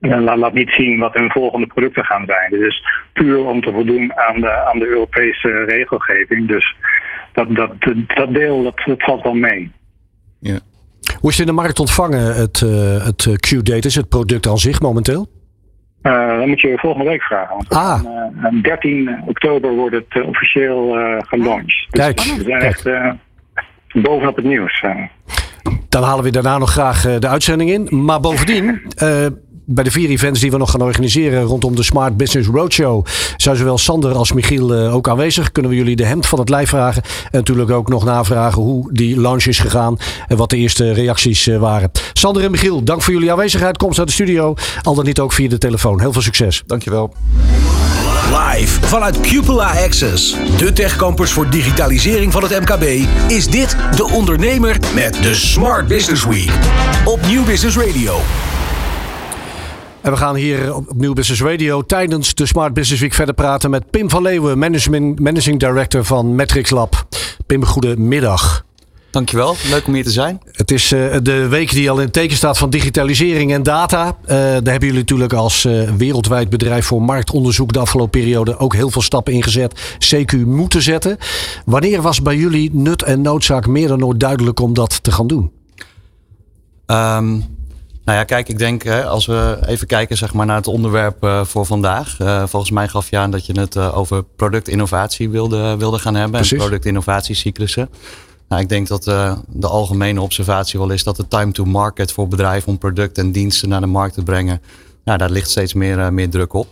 eh, laat, laat niet zien wat hun volgende producten gaan zijn. Het is puur om te voldoen aan de, aan de Europese regelgeving. Dus dat, dat, dat deel dat, dat valt wel mee. Ja. Hoe is in de markt ontvangen, het, uh, het Q-Data, het product aan zich momenteel? Uh, dan moet je volgende week vragen. Want ah. Aan, 13 oktober wordt het uh, officieel gelaunched. Dus kijk, we zijn echt bovenop het nieuws. Dan halen we daarna nog graag de uitzending in. Maar bovendien, bij de vier events die we nog gaan organiseren rondom de Smart Business Roadshow zijn zowel Sander als Michiel ook aanwezig. Kunnen we jullie de hemd van het lijf vragen. En natuurlijk ook nog navragen hoe die launch is gegaan en wat de eerste reacties waren. Sander en Michiel, dank voor jullie aanwezigheid. Komst uit de studio, al dan niet ook via de telefoon. Heel veel succes. Dankjewel. Live vanuit Cupola Access, de techcampus voor digitalisering van het MKB, is dit De Ondernemer met de Smart Business Week op Nieuw Business Radio. En we gaan hier op Nieuw Business Radio tijdens de Smart Business Week verder praten met Pim van Leeuwen, Managing, Managing Director van Metrics Lab. Pim, goedemiddag. Dankjewel, leuk om hier te zijn. Het is uh, de week die al in het teken staat van digitalisering en data. Uh, daar hebben jullie natuurlijk als uh, wereldwijd bedrijf voor marktonderzoek de afgelopen periode ook heel veel stappen ingezet. CQ moeten zetten. Wanneer was bij jullie nut en noodzaak meer dan ooit duidelijk om dat te gaan doen? Um, nou ja, kijk, ik denk hè, als we even kijken zeg maar, naar het onderwerp uh, voor vandaag. Uh, volgens mij gaf je aan dat je het over productinnovatie wilde, wilde gaan hebben. Precies. En productinnovatiecyclussen. Nou, ik denk dat de algemene observatie wel is dat de time to market voor bedrijven om producten en diensten naar de markt te brengen. Nou, daar ligt steeds meer, meer druk op.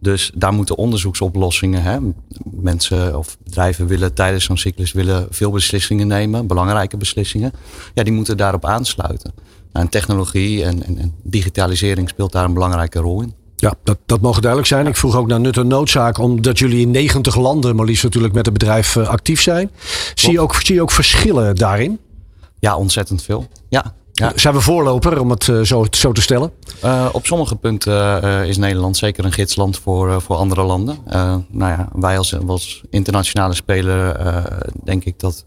Dus daar moeten onderzoeksoplossingen. Hè. Mensen of bedrijven willen tijdens zo'n cyclus willen veel beslissingen nemen, belangrijke beslissingen. Ja, die moeten daarop aansluiten. En technologie en, en, en, digitalisering speelt daar een belangrijke rol in. Ja, dat, dat mogen duidelijk zijn. Ik vroeg ook naar nut en noodzaak, omdat jullie in 90 landen, maar liefst natuurlijk met het bedrijf uh, actief zijn. Zie je, ook, zie je ook verschillen daarin? Ja, ontzettend veel. Ja, ja. Zijn we voorloper, om het uh, zo, zo, te stellen? Uh, op sommige punten uh, is Nederland zeker een gidsland voor, voor andere landen. nou ja, wij als, als internationale speler denk ik dat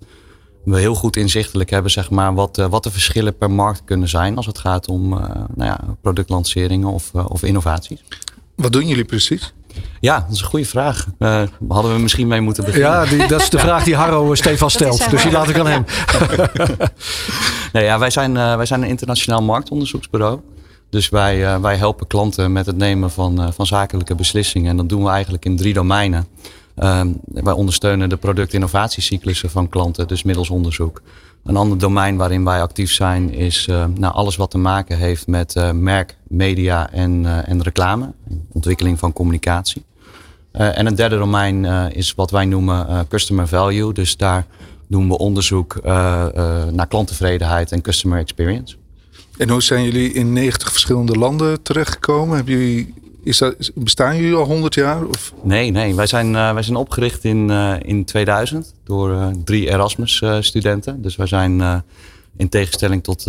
we heel goed inzichtelijk hebben zeg maar, wat, wat de verschillen per markt kunnen zijn als het gaat om nou ja, productlanceringen of, of innovaties. Wat doen jullie precies? Ja, dat is een goede vraag. Uh, hadden we misschien mee moeten beginnen. Ja, die, dat is de vraag die Harro Stefan stelt. Dus die laat ik aan hem. nee, ja, wij, zijn, uh, wij zijn een internationaal marktonderzoeksbureau. Dus wij, uh, wij helpen klanten met het nemen van, van zakelijke beslissingen. En dat doen we eigenlijk in drie domeinen. Wij ondersteunen de productinnovatiecyclussen van klanten, dus middels onderzoek. Een ander domein waarin wij actief zijn is uh, nou, alles wat te maken heeft met uh, merk, media en, uh, en reclame. Ontwikkeling van communicatie. en een derde domein is wat wij noemen customer value. Dus daar doen we onderzoek naar klanttevredenheid en customer experience. En hoe zijn jullie in 90 verschillende landen terechtgekomen? Hebben jullie is dat, bestaan jullie al 100 jaar? Of? Nee, nee. Wij zijn, uh, wij zijn opgericht in, uh, in 2000 door uh, drie Erasmus-studenten. Dus wij zijn in tegenstelling tot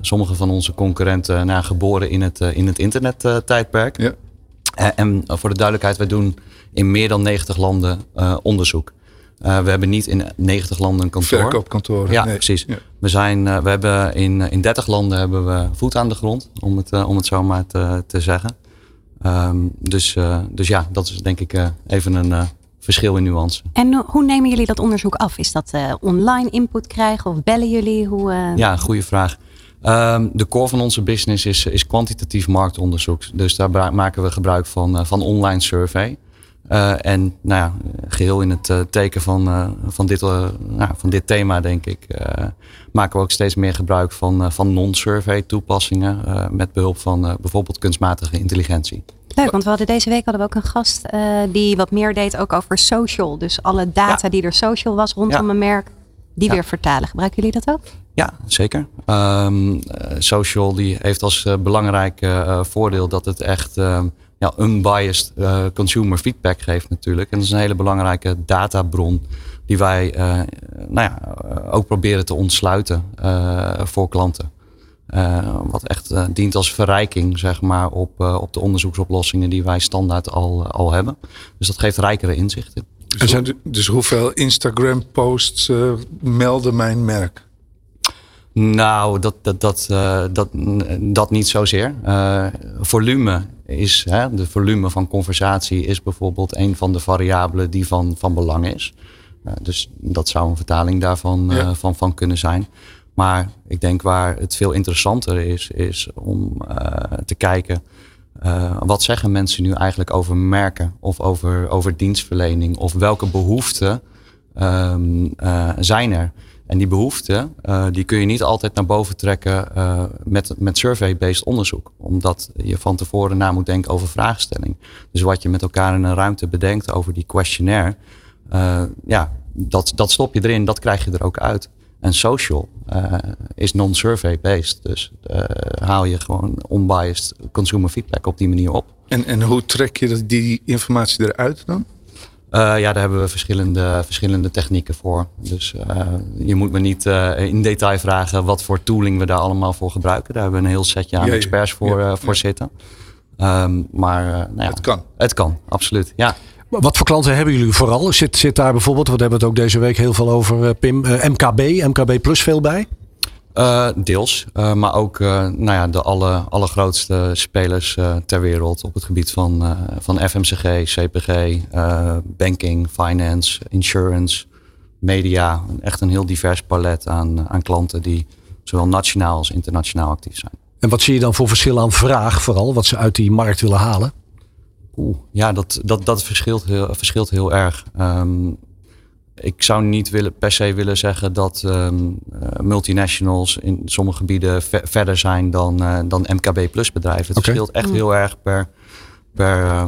sommige van onze concurrenten nou, geboren in het, in het internet-tijdperk. Ja. en voor de duidelijkheid, wij doen in meer dan 90 landen onderzoek. we hebben niet in 90 landen een kantoor. Verkoopkantoor. Ja, nee. precies. Ja. We, zijn, we hebben in, in 30 landen hebben we voet aan de grond, om het, om het zo maar te, te zeggen. Um, dus, uh, dus ja, dat is denk ik uh, even een uh, verschil in nuance. En hoe nemen jullie dat onderzoek af? Is dat online input krijgen of bellen jullie? Hoe, Ja, goede vraag. Um, de core van onze business is, is kwantitatief marktonderzoek. Dus daar maken we gebruik van, van online survey. En nou ja, geheel in het teken van, van, dit, nou, van dit thema, denk ik, maken we ook steeds meer gebruik van, van non-survey toepassingen met behulp van bijvoorbeeld kunstmatige intelligentie. Leuk, want we hadden deze week hadden we ook een gast die wat meer deed ook over social. Dus alle data die er social was rondom een merk, die weer vertalen. Gebruiken jullie dat ook? Ja, zeker. Um, social die heeft als belangrijk voordeel dat het echt uh, ja, unbiased consumer feedback geeft natuurlijk. En dat is een hele belangrijke databron die wij nou ja, ook proberen te ontsluiten voor klanten. wat echt dient als verrijking zeg maar, op, op de onderzoeksoplossingen die wij standaard al, al hebben. Dus dat geeft rijkere inzichten. Dus, dus hoeveel Instagram posts melden mijn merk? Nou, dat, dat, dat, uh, dat, dat niet zozeer. Uh, volume is, hè, de volume van conversatie is bijvoorbeeld een van de variabelen die van, van belang is. Uh, dus dat zou een vertaling daarvan ja. van, van kunnen zijn. Maar ik denk waar het veel interessanter is, is om te kijken. wat zeggen mensen nu eigenlijk over merken of over, over dienstverlening? Of welke behoeften um, zijn er? En die behoeften, uh, die kun je niet altijd naar boven trekken uh, met, met survey-based onderzoek. Omdat je van tevoren na moet denken over vraagstelling. Dus wat je met elkaar in een ruimte bedenkt over die questionnaire. Uh, ja, dat, dat stop je erin, dat krijg je er ook uit. En social is non-survey-based. Dus haal je gewoon unbiased consumer feedback op die manier op. En, en hoe trek je die informatie eruit dan? Uh, ja, daar hebben we verschillende, verschillende technieken voor. Dus uh, je moet me niet uh, in detail vragen wat voor tooling we daar allemaal voor gebruiken. Daar hebben we een heel setje aan experts voor, ja, voor zitten. Um, maar nou ja, het kan. Het kan, absoluut. Ja. Wat voor klanten hebben jullie vooral? Zit, zit daar bijvoorbeeld, we hebben het ook deze week heel veel over Pim, MKB, MKB Plus veel bij? Uh, deels, uh, maar ook uh, nou ja, de alle, allergrootste spelers ter wereld op het gebied van, van FMCG, CPG, banking, finance, insurance, media. Echt een heel divers palet aan, aan klanten die zowel nationaal als internationaal actief zijn. En wat zie je dan voor verschil aan vraag vooral, wat ze uit die markt willen halen? Oeh, ja, dat, dat, dat verschilt, heel, verschilt heel erg. Um, ik zou niet willen, per se willen zeggen dat um, multinationals in sommige gebieden verder zijn dan, uh, dan MKB plus bedrijven. Het okay. verschilt echt mm. heel erg per, per uh,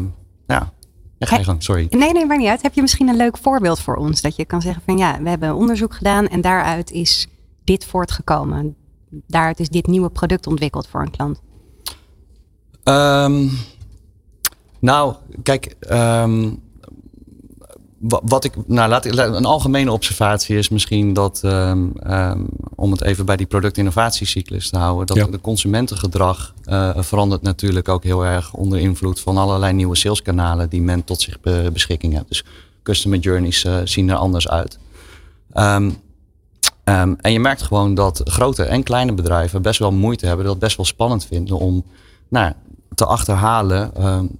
ja. Gang, sorry. Nee, nee, maar niet uit. Heb je misschien een leuk voorbeeld voor ons? Dat je kan zeggen van ja, we hebben onderzoek gedaan en daaruit is dit voortgekomen. Daaruit is dit nieuwe product ontwikkeld voor een klant. Um, nou, kijk, um, wat ik, nou laat ik, een algemene observatie is misschien dat, um, um, om het even bij die productinnovatiecyclus te houden, dat ja. de consumentengedrag uh, verandert natuurlijk ook heel erg onder invloed van allerlei nieuwe saleskanalen die men tot zich be beschikking heeft. Dus customer journeys uh, zien er anders uit. Um, en je merkt gewoon dat grote en kleine bedrijven best wel moeite hebben, dat best wel spannend vinden om nou, te achterhalen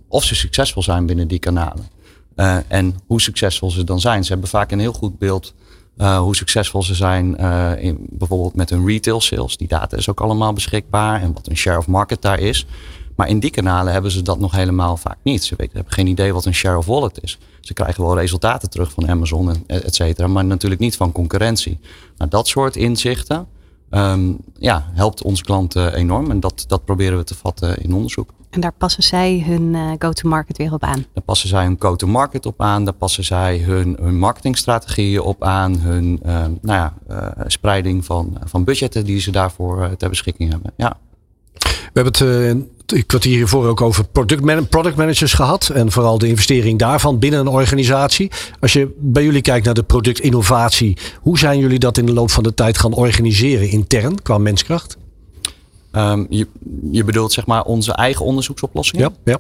of ze succesvol zijn binnen die kanalen. Uh, en hoe succesvol ze dan zijn. Ze hebben vaak een heel goed beeld uh, hoe succesvol ze zijn. Uh, in, bijvoorbeeld met hun retail sales. Die data is ook allemaal beschikbaar. En wat een share of market daar is. Maar in die kanalen hebben ze dat nog helemaal vaak niet. Ze weten, hebben geen idee wat een share of wallet is. Ze krijgen wel resultaten terug van Amazon en et cetera. Maar natuurlijk niet van concurrentie. Nou, dat soort inzichten um, ja, helpt onze klanten enorm. En dat, dat proberen we te vatten in onderzoek. En daar passen zij hun uh, go-to-market weer op aan? Daar passen zij hun go-to-market op aan. Daar passen zij hun, hun marketingstrategieën op aan. Hun uh, nou ja, uh, spreiding van, van budgetten die ze daarvoor ter beschikking hebben. Ja. We hebben het een kwartier hiervoor ook over product, man product managers gehad. En vooral de investering daarvan binnen een organisatie. Als je bij jullie kijkt naar de productinnovatie. Hoe zijn jullie dat in de loop van de tijd gaan organiseren intern qua menskracht? Um, je, je bedoelt zeg maar onze eigen onderzoeksoplossingen? Ja, ja.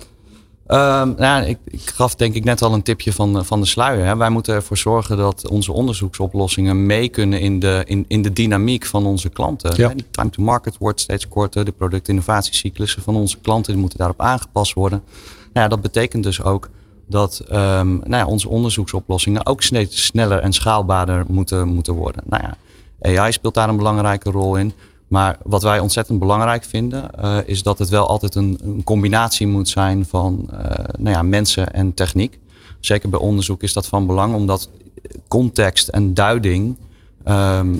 Um, nou, ik, ik, gaf denk ik net al een tipje van, van de sluier. Hè. Wij moeten ervoor zorgen dat onze onderzoeksoplossingen mee kunnen in de, in, in de dynamiek van onze klanten. Ja. Die time to market wordt steeds korter. De productinnovatiecyclussen van onze klanten moeten daarop aangepast worden. Nou ja, dat betekent dus ook dat um, nou ja, onze onderzoeksoplossingen ook steeds sneller en schaalbaarder moeten, moeten worden. Nou ja, AI speelt daar een belangrijke rol in. Maar wat wij ontzettend belangrijk vinden, uh, is dat het wel altijd een, een combinatie moet zijn van uh, nou ja, mensen en techniek. Zeker bij onderzoek is dat van belang, omdat context en duiding ehm,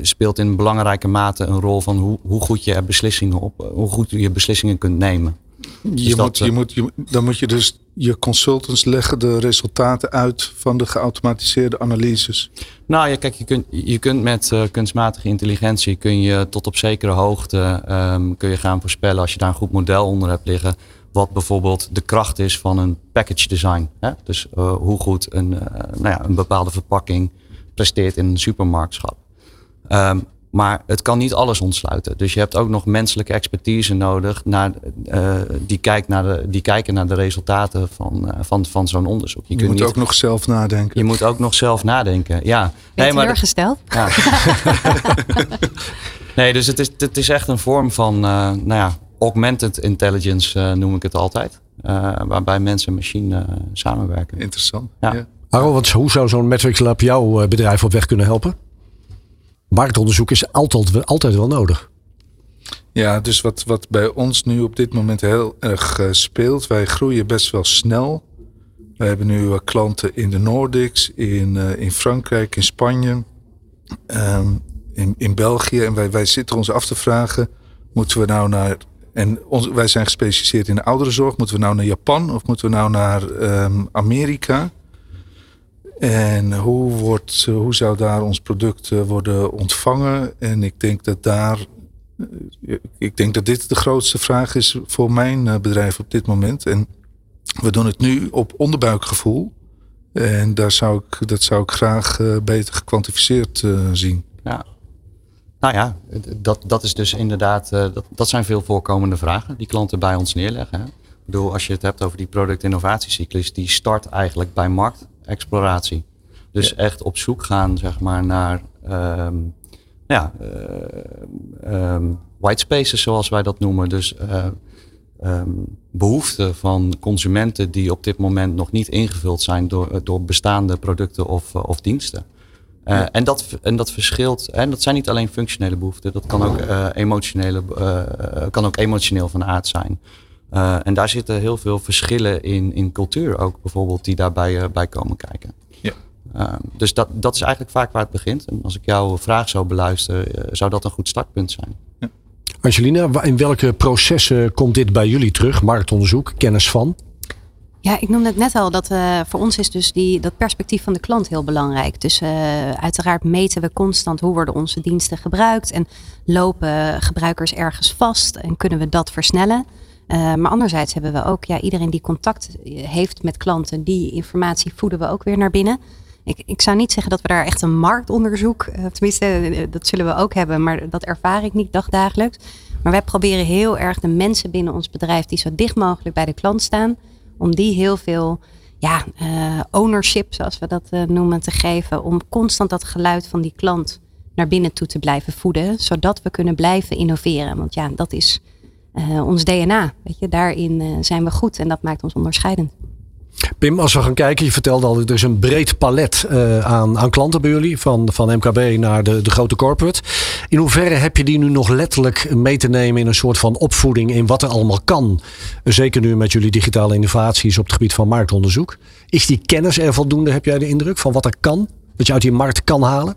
speelt in belangrijke mate een rol van hoe, hoe goed je beslissingen op, hoe goed je beslissingen kunt nemen. Dus je moet, je moet, je, dan moet je dus je consultants leggen de resultaten uit van de geautomatiseerde analyses. Nou ja, kijk, je kunt, je kunt met uh, kunstmatige intelligentie kun je tot op zekere hoogte um, kun je gaan voorspellen als je daar een goed model onder hebt liggen. Wat bijvoorbeeld de kracht is van een package design. Hè? Dus uh, hoe goed een, uh, nou ja, een bepaalde verpakking presteert in een supermarktschap. Um, maar het kan niet alles ontsluiten. Dus je hebt ook nog menselijke expertise nodig naar, uh, die, kijkt naar de, die kijken naar de resultaten van, uh, van, van zo'n onderzoek. Je, je moet niet, ook nog zelf nadenken. Je moet ook nog zelf nadenken, ja. Ben nee, gesteld? Ja. nee, dus het is, het is echt een vorm van uh, nou ja, augmented intelligence, noem ik het altijd. waarbij mensen en machine samenwerken. Interessant. Ja. ja. wat, hoe zou zo'n Metrics Lab jouw bedrijf op weg kunnen helpen? Marktonderzoek is altijd, altijd wel nodig. Ja, dus wat, wat bij ons nu op dit moment heel erg uh, speelt, wij groeien best wel snel. We hebben nu klanten in de Nordics, in, uh, in Frankrijk, in Spanje, um, in, in België. En wij, wij zitten ons af te vragen, moeten we nou naar... En wij zijn gespecialiseerd in de ouderenzorg. Moeten we nou naar Japan of moeten we nou naar um, Amerika? En hoe, wordt, hoe zou daar ons product eh, worden ontvangen? En ik denk dat daar. Eh, ik denk dat dit de grootste vraag is voor mijn eh, bedrijf op dit moment. En we doen het nu op onderbuikgevoel. En daar zou ik, dat zou ik graag beter gekwantificeerd zien. Ja. Nou ja, dat, dat is dus inderdaad, dat, dat zijn veel voorkomende vragen die klanten bij ons neerleggen. Ik bedoel, als je het hebt over die product-innovatiecyclus, die start eigenlijk bij markt exploratie. Dus echt op zoek gaan, zeg maar, naar um, ja, uh, um, white spaces, zoals wij dat noemen. Dus uh, um, behoeften van consumenten die op dit moment nog niet ingevuld zijn door, door bestaande producten of, of diensten. Ja. en, dat, en dat verschilt. En dat zijn niet alleen functionele behoeften, dat kan ook, emotionele, kan ook emotioneel van aard zijn. Uh, en daar zitten heel veel verschillen in, in cultuur ook bijvoorbeeld die daarbij uh, bij komen kijken. Ja. Uh, dus dat, dat is eigenlijk vaak waar het begint. En als ik jouw vraag zou beluisteren, uh, zou dat een goed startpunt zijn. Ja. Angelina, in welke processen komt dit bij jullie terug? Marktonderzoek, kennis van? Ja, ik noemde het net al dat uh, voor ons is dus die, dat perspectief van de klant heel belangrijk. Dus uh, uiteraard meten we constant hoe worden onze diensten gebruikt en lopen gebruikers ergens vast en kunnen we dat versnellen. Uh, maar anderzijds hebben we ook ja, iedereen die contact heeft met klanten, die informatie voeden we ook weer naar binnen. Ik, ik zou niet zeggen dat we daar echt een marktonderzoek, uh, tenminste, uh, dat zullen we ook hebben, maar dat ervaar ik niet dagdagelijks. Maar wij proberen heel erg de mensen binnen ons bedrijf die zo dicht mogelijk bij de klant staan, om die heel veel ja, ownership, zoals we dat noemen, te geven. Om constant dat geluid van die klant naar binnen toe te blijven voeden, zodat we kunnen blijven innoveren. Want ja, dat is uh, ons DNA. Weet je, daarin uh, zijn we goed en dat maakt ons onderscheidend. Pim, als we gaan kijken, je vertelde al, er is een breed palet uh, aan, aan klanten bij jullie, van, van MKB naar de, de grote corporate. In hoeverre heb je die nu nog letterlijk mee te nemen in een soort van opvoeding in wat er allemaal kan? Zeker nu met jullie digitale innovaties op het gebied van marktonderzoek. Is die kennis er voldoende, heb jij de indruk, van wat er kan? Dat je uit die markt kan halen?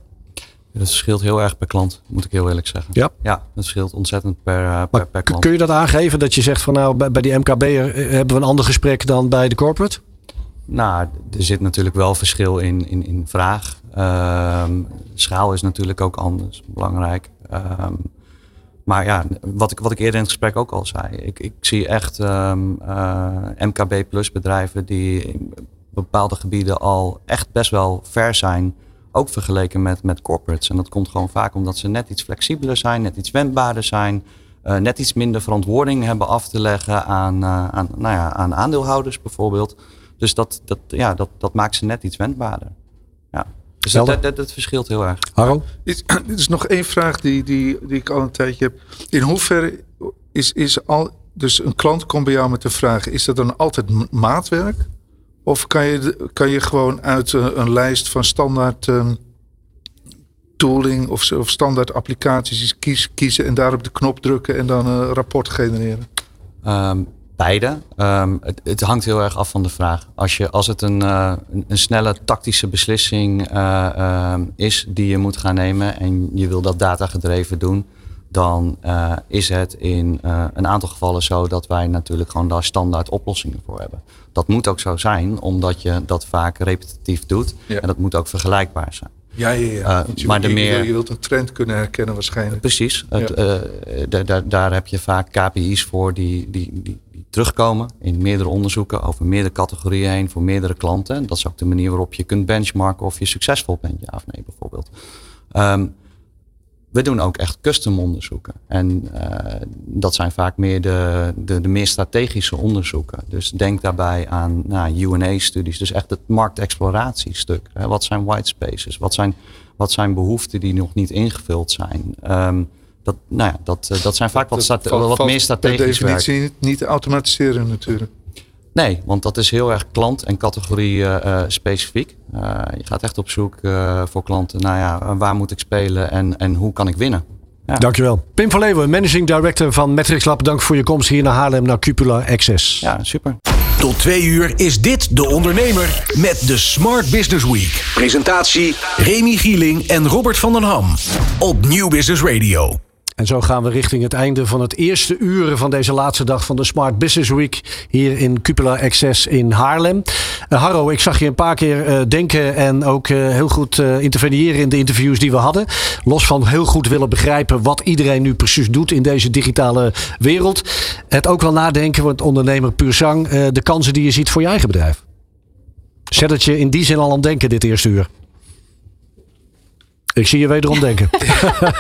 Dat verschilt heel erg per klant, moet ik heel eerlijk zeggen. Ja, ja dat verschilt ontzettend per, uh, per, per, klant. Kun je dat aangeven dat je zegt van nou bij, bij die MKB eh, hebben we een ander gesprek dan bij de corporate? Nou, er zit natuurlijk wel verschil in, in, in vraag. Um, schaal is natuurlijk ook anders, belangrijk. Um, maar ja, wat ik, wat ik eerder in het gesprek ook al zei. Ik, ik zie echt um, uh, MKB plus bedrijven die in bepaalde gebieden al echt best wel ver zijn ook vergeleken met, met corporates. En dat komt gewoon vaak omdat ze net iets flexibeler zijn, net iets wendbaarder zijn. Uh, net iets minder verantwoording hebben af te leggen aan, uh, aan, nou ja, aan aandeelhouders bijvoorbeeld. Dus dat, dat, ja, dat, dat maakt ze net iets wendbaarder. Ja. Dus dat, dat, dat, verschilt heel erg. Harro? Dit, dit is nog één vraag die, die, die ik al een tijdje heb. In hoeverre is, is al. Dus een klant komt bij jou met de vraag: is dat dan altijd maatwerk? Of kan je, kan je gewoon uit een, een lijst van standaard um, tooling of, of, standaard applicaties kiezen en daarop de knop drukken en dan een rapport genereren? Um, beide. Ehm, het, hangt heel erg af van de vraag. Als, je, als het een, uh, een, snelle tactische beslissing ehm, is die je moet gaan nemen en je wil dat data gedreven doen, dan is het in een aantal gevallen zo dat wij natuurlijk gewoon daar standaard oplossingen voor hebben. Dat moet ook zo zijn, omdat je dat vaak repetitief doet en dat moet ook vergelijkbaar zijn. Ja, ja, ja. Uh, maar de meer... je wilt een trend kunnen herkennen waarschijnlijk. Precies. Het, uh, daar, daar heb je vaak KPI's voor die, die, die, die, terugkomen in meerdere onderzoeken over meerdere categorieën heen voor meerdere klanten. Dat is ook de manier waarop je kunt benchmarken of je succesvol bent, ja of nee bijvoorbeeld. Um, we doen ook echt custom onderzoeken. En uh, dat zijn vaak meer de, de, de, meer strategische onderzoeken. Dus denk daarbij aan nou, UA-studies. Dus echt het marktexploratiestuk. Hè. Wat zijn white spaces? Wat zijn, wat zijn behoeften die nog niet ingevuld zijn? Um, dat, nou ja, dat, eh, dat zijn vaak wat, wat meer strategisch per definitie niet te automatiseren natuurlijk. Nee, want dat is heel erg klant- en categorie-specifiek. Eh, uh, uh, je gaat echt op zoek uh, voor klanten. Nou ja, waar moet ik spelen en, en hoe kan ik winnen? Ja. Dankjewel. Pim van Leeuwen, Managing Director van Matrix Lab. Dank voor je komst hier naar Haarlem, naar Cupula Access. Ja, super. Tot twee uur is dit De Ondernemer met de Smart Business Week. Presentatie Remy Gieling en Robert van den Ham. Op Nieuw Business Radio. En zo gaan we richting het einde van het eerste uren van deze laatste dag van de Smart Business Week hier in Cupola Access in Haarlem. Uh, Harro, ik zag je een paar keer uh, denken en ook uh, heel goed interveneren in de interviews die we hadden. Los van heel goed willen begrijpen wat iedereen nu precies doet in deze digitale wereld. Het ook wel nadenken, want ondernemer puur zang, de kansen die je ziet voor je eigen bedrijf. Zet het je in die zin al aan denken dit eerste uur? Ik zie je wederom denken.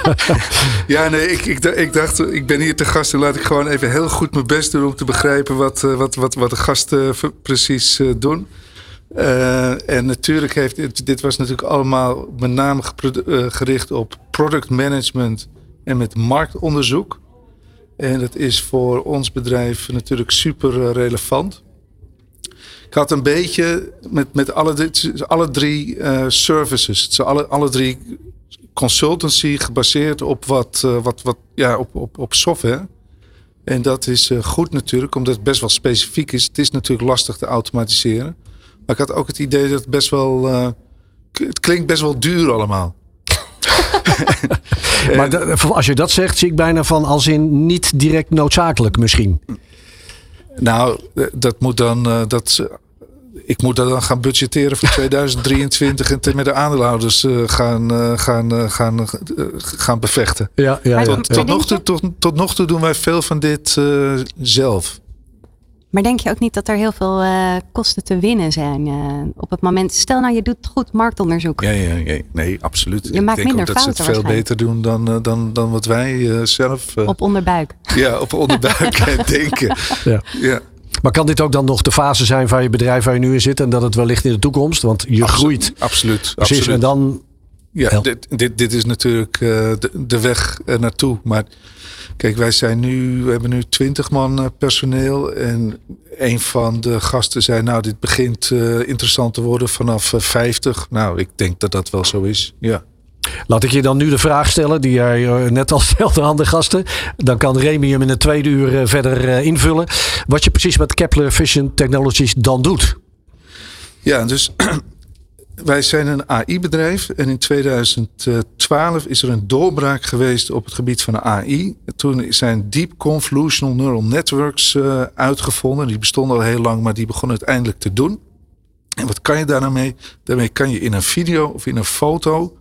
ja, nee, ik, ik, ik, dacht, ik ben hier te gast en laat ik gewoon even heel goed mijn best doen om te begrijpen wat, eh, wat, wat, wat de gasten precies uh, doen. En natuurlijk heeft dit was natuurlijk allemaal met name gericht op product management en met marktonderzoek. En dat is voor ons bedrijf natuurlijk super relevant. Ik had een beetje met, met alle, alle drie uh, services, alle, alle drie consultancy gebaseerd op wat, uh, wat, wat ja, op, op, op software. En dat is uh, goed natuurlijk, omdat het best wel specifiek is. Het is natuurlijk lastig te automatiseren. Maar ik had ook het idee dat het best wel. het klinkt best wel duur allemaal. maar als je dat zegt, zie ik bijna van als in niet direct noodzakelijk misschien. Nou, dat moet dan. dat, ik moet dat dan gaan budgetteren voor 2023 en met de aandeelhouders uh, gaan, uh, gaan, uh, gaan, gaan bevechten. Ja, ja, tot, tot, nog toe, tot, tot, nog toe doen wij veel van dit zelf. Maar denk je ook niet dat er heel veel kosten te winnen zijn op het moment? Stel nou, je doet goed marktonderzoek. Ja, ja, ja nee, absoluut. Je maakt minder dat fouten. Ze het veel beter doen dan, dan, dan wat wij zelf. op onderbuik. Ja, op onderbuik denken. Ja. ja. Maar kan dit ook dan nog de fase zijn van je bedrijf waar je nu in zit en dat het wellicht in de toekomst? Want je groeit. Absoluut. Precies. Absoluut. En dan. Ja, dit, dit, dit is natuurlijk uh, de, de weg naartoe. Maar kijk, wij zijn nu, we hebben nu 20 man uh, personeel. En een van de gasten zei, nou, dit begint uh, interessant te worden vanaf 50. Nou, ik denk dat dat wel zo is. Ja. Laat ik je dan nu de vraag stellen die jij eh, net al stelde aan de gasten. Dan kan Remy hem in het tweede uur eh, verder eh, invullen. Wat je precies met Kepler Vision Technologies dan doet. Ja, dus wij zijn een AI-bedrijf. En in 2012 is er een doorbraak geweest op het gebied van AI. Toen zijn Deep Convolutional Neural Networks uitgevonden. Die bestonden al heel lang, maar die begonnen uiteindelijk te doen. En wat kan je daar nou mee? Daarmee kan je in een video of in een foto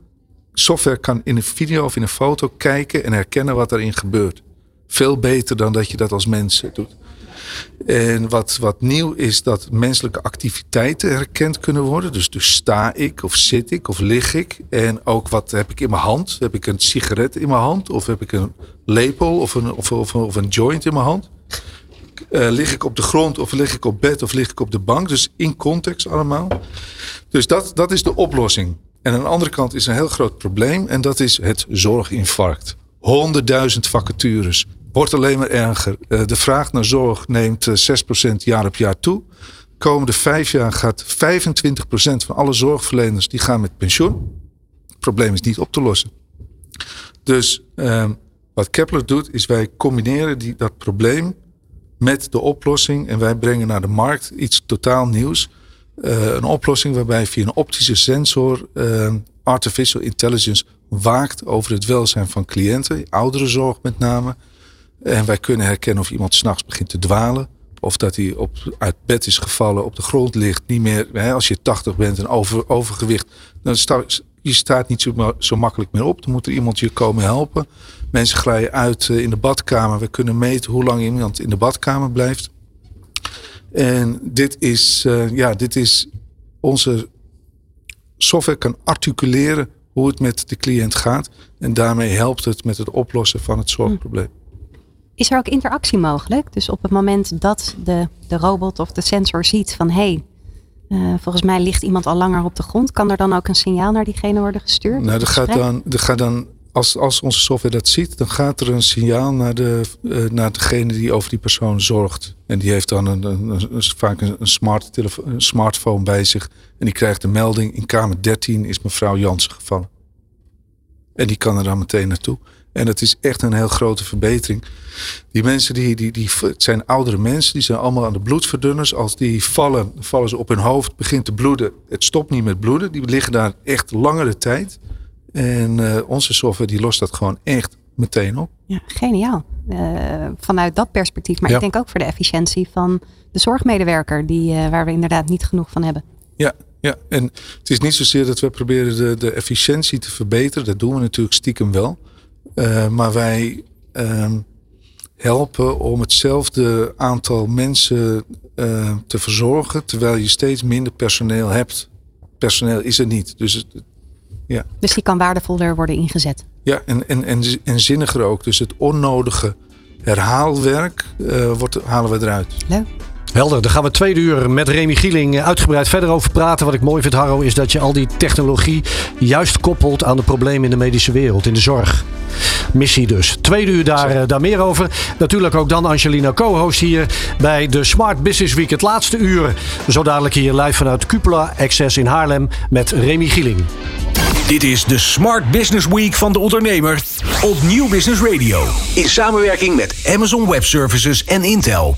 software kan in een video of in een foto kijken en herkennen wat erin gebeurt. Veel beter dan dat je dat als mens doet. En wat, wat nieuw is dat menselijke activiteiten herkend kunnen worden. Dus, dus sta ik of zit ik of lig ik. En ook wat heb ik in mijn hand? Heb ik een sigaret in mijn hand? Of heb ik een lepel of een, of, of, of een joint in mijn hand? Uh, lig ik op de grond of lig ik op bed of lig ik op de bank? Dus in context allemaal. Dus dat, dat is de oplossing. En aan de andere kant is een heel groot probleem en dat is het zorginfarct. Honderdduizend vacatures. Wordt alleen maar erger. Eh, de vraag naar zorg neemt 6% eh, jaar op jaar toe. Komende vijf jaar gaat 25% van alle zorgverleners die gaan met pensioen. Het probleem is niet op te lossen. Dus ehm, wat Kepler doet, is wij combineren die, dat probleem met de oplossing. En wij brengen naar de markt iets totaal nieuws. een oplossing waarbij via een optische sensor artificial intelligence waakt over het welzijn van cliënten, ouderenzorg met name. En wij kunnen herkennen of iemand s'nachts begint te dwalen. Of dat hij op, uit bed is gevallen, op de grond ligt. Niet meer, hè, als je 80 bent en over, overgewicht. Dan sta, je staat niet zo, zo makkelijk meer op. Dan moet er iemand je komen helpen. Mensen glijden uit eh, in de badkamer. We kunnen meten hoe lang iemand in de badkamer blijft. En dit is, uh, ja, dit is onze software kan articuleren hoe het met de cliënt gaat. En daarmee helpt het met het oplossen van het zorgprobleem. Is er ook interactie mogelijk? Dus op het moment dat de, de robot of de sensor ziet van hé, hey, uh, volgens mij ligt iemand al langer op de grond, kan er dan ook een signaal naar diegene worden gestuurd? Nou, er gaat dan, er gaat dan als, als onze software dat ziet, dan gaat er een signaal naar, de, uh, naar degene die over die persoon zorgt. En die heeft dan een, een, een vaak een, smart een smartphone bij zich. En die krijgt de melding: in kamer 13 is mevrouw Jansen gevallen. En die kan er dan meteen naartoe. En dat is echt een heel grote verbetering. Die mensen, die, die, die, het zijn oudere mensen, die zijn allemaal aan de bloedverdunners. Als die vallen, vallen ze op hun hoofd, begint te bloeden. Het stopt niet met bloeden. Die liggen daar echt langere tijd. En uh, onze software die lost dat gewoon echt meteen op. Ja, geniaal. Uh, vanuit dat perspectief. Maar ja. ik denk ook voor de efficiëntie van de zorgmedewerker, die, uh, waar we inderdaad niet genoeg van hebben. Ja, ja, en het is niet zozeer dat we proberen de, de efficiëntie te verbeteren. Dat doen we natuurlijk stiekem wel. Uh, maar wij uh, helpen om hetzelfde aantal mensen uh, te verzorgen, terwijl je steeds minder personeel hebt. Personeel is er niet. Dus, het, ja. dus die kan waardevoller worden ingezet. Ja, en, en, en, en zinniger ook. Dus het onnodige herhaalwerk uh, wordt, halen we eruit. Leuk. Helder, daar gaan we twee uur met Remy Gieling uitgebreid verder over praten. Wat ik mooi vind, Harro, is dat je al die technologie juist koppelt aan de problemen in de medische wereld, in de zorg. Missie dus. Tweede uur daar, daar meer over. Natuurlijk ook dan Angelina co-host hier bij de Smart Business Week. Het laatste uur. Zo dadelijk hier live vanuit Cupola Access in Haarlem met Remy Gieling. Dit is de Smart Business Week van de ondernemer op Nieuw Business Radio. In samenwerking met Amazon Web Services en Intel.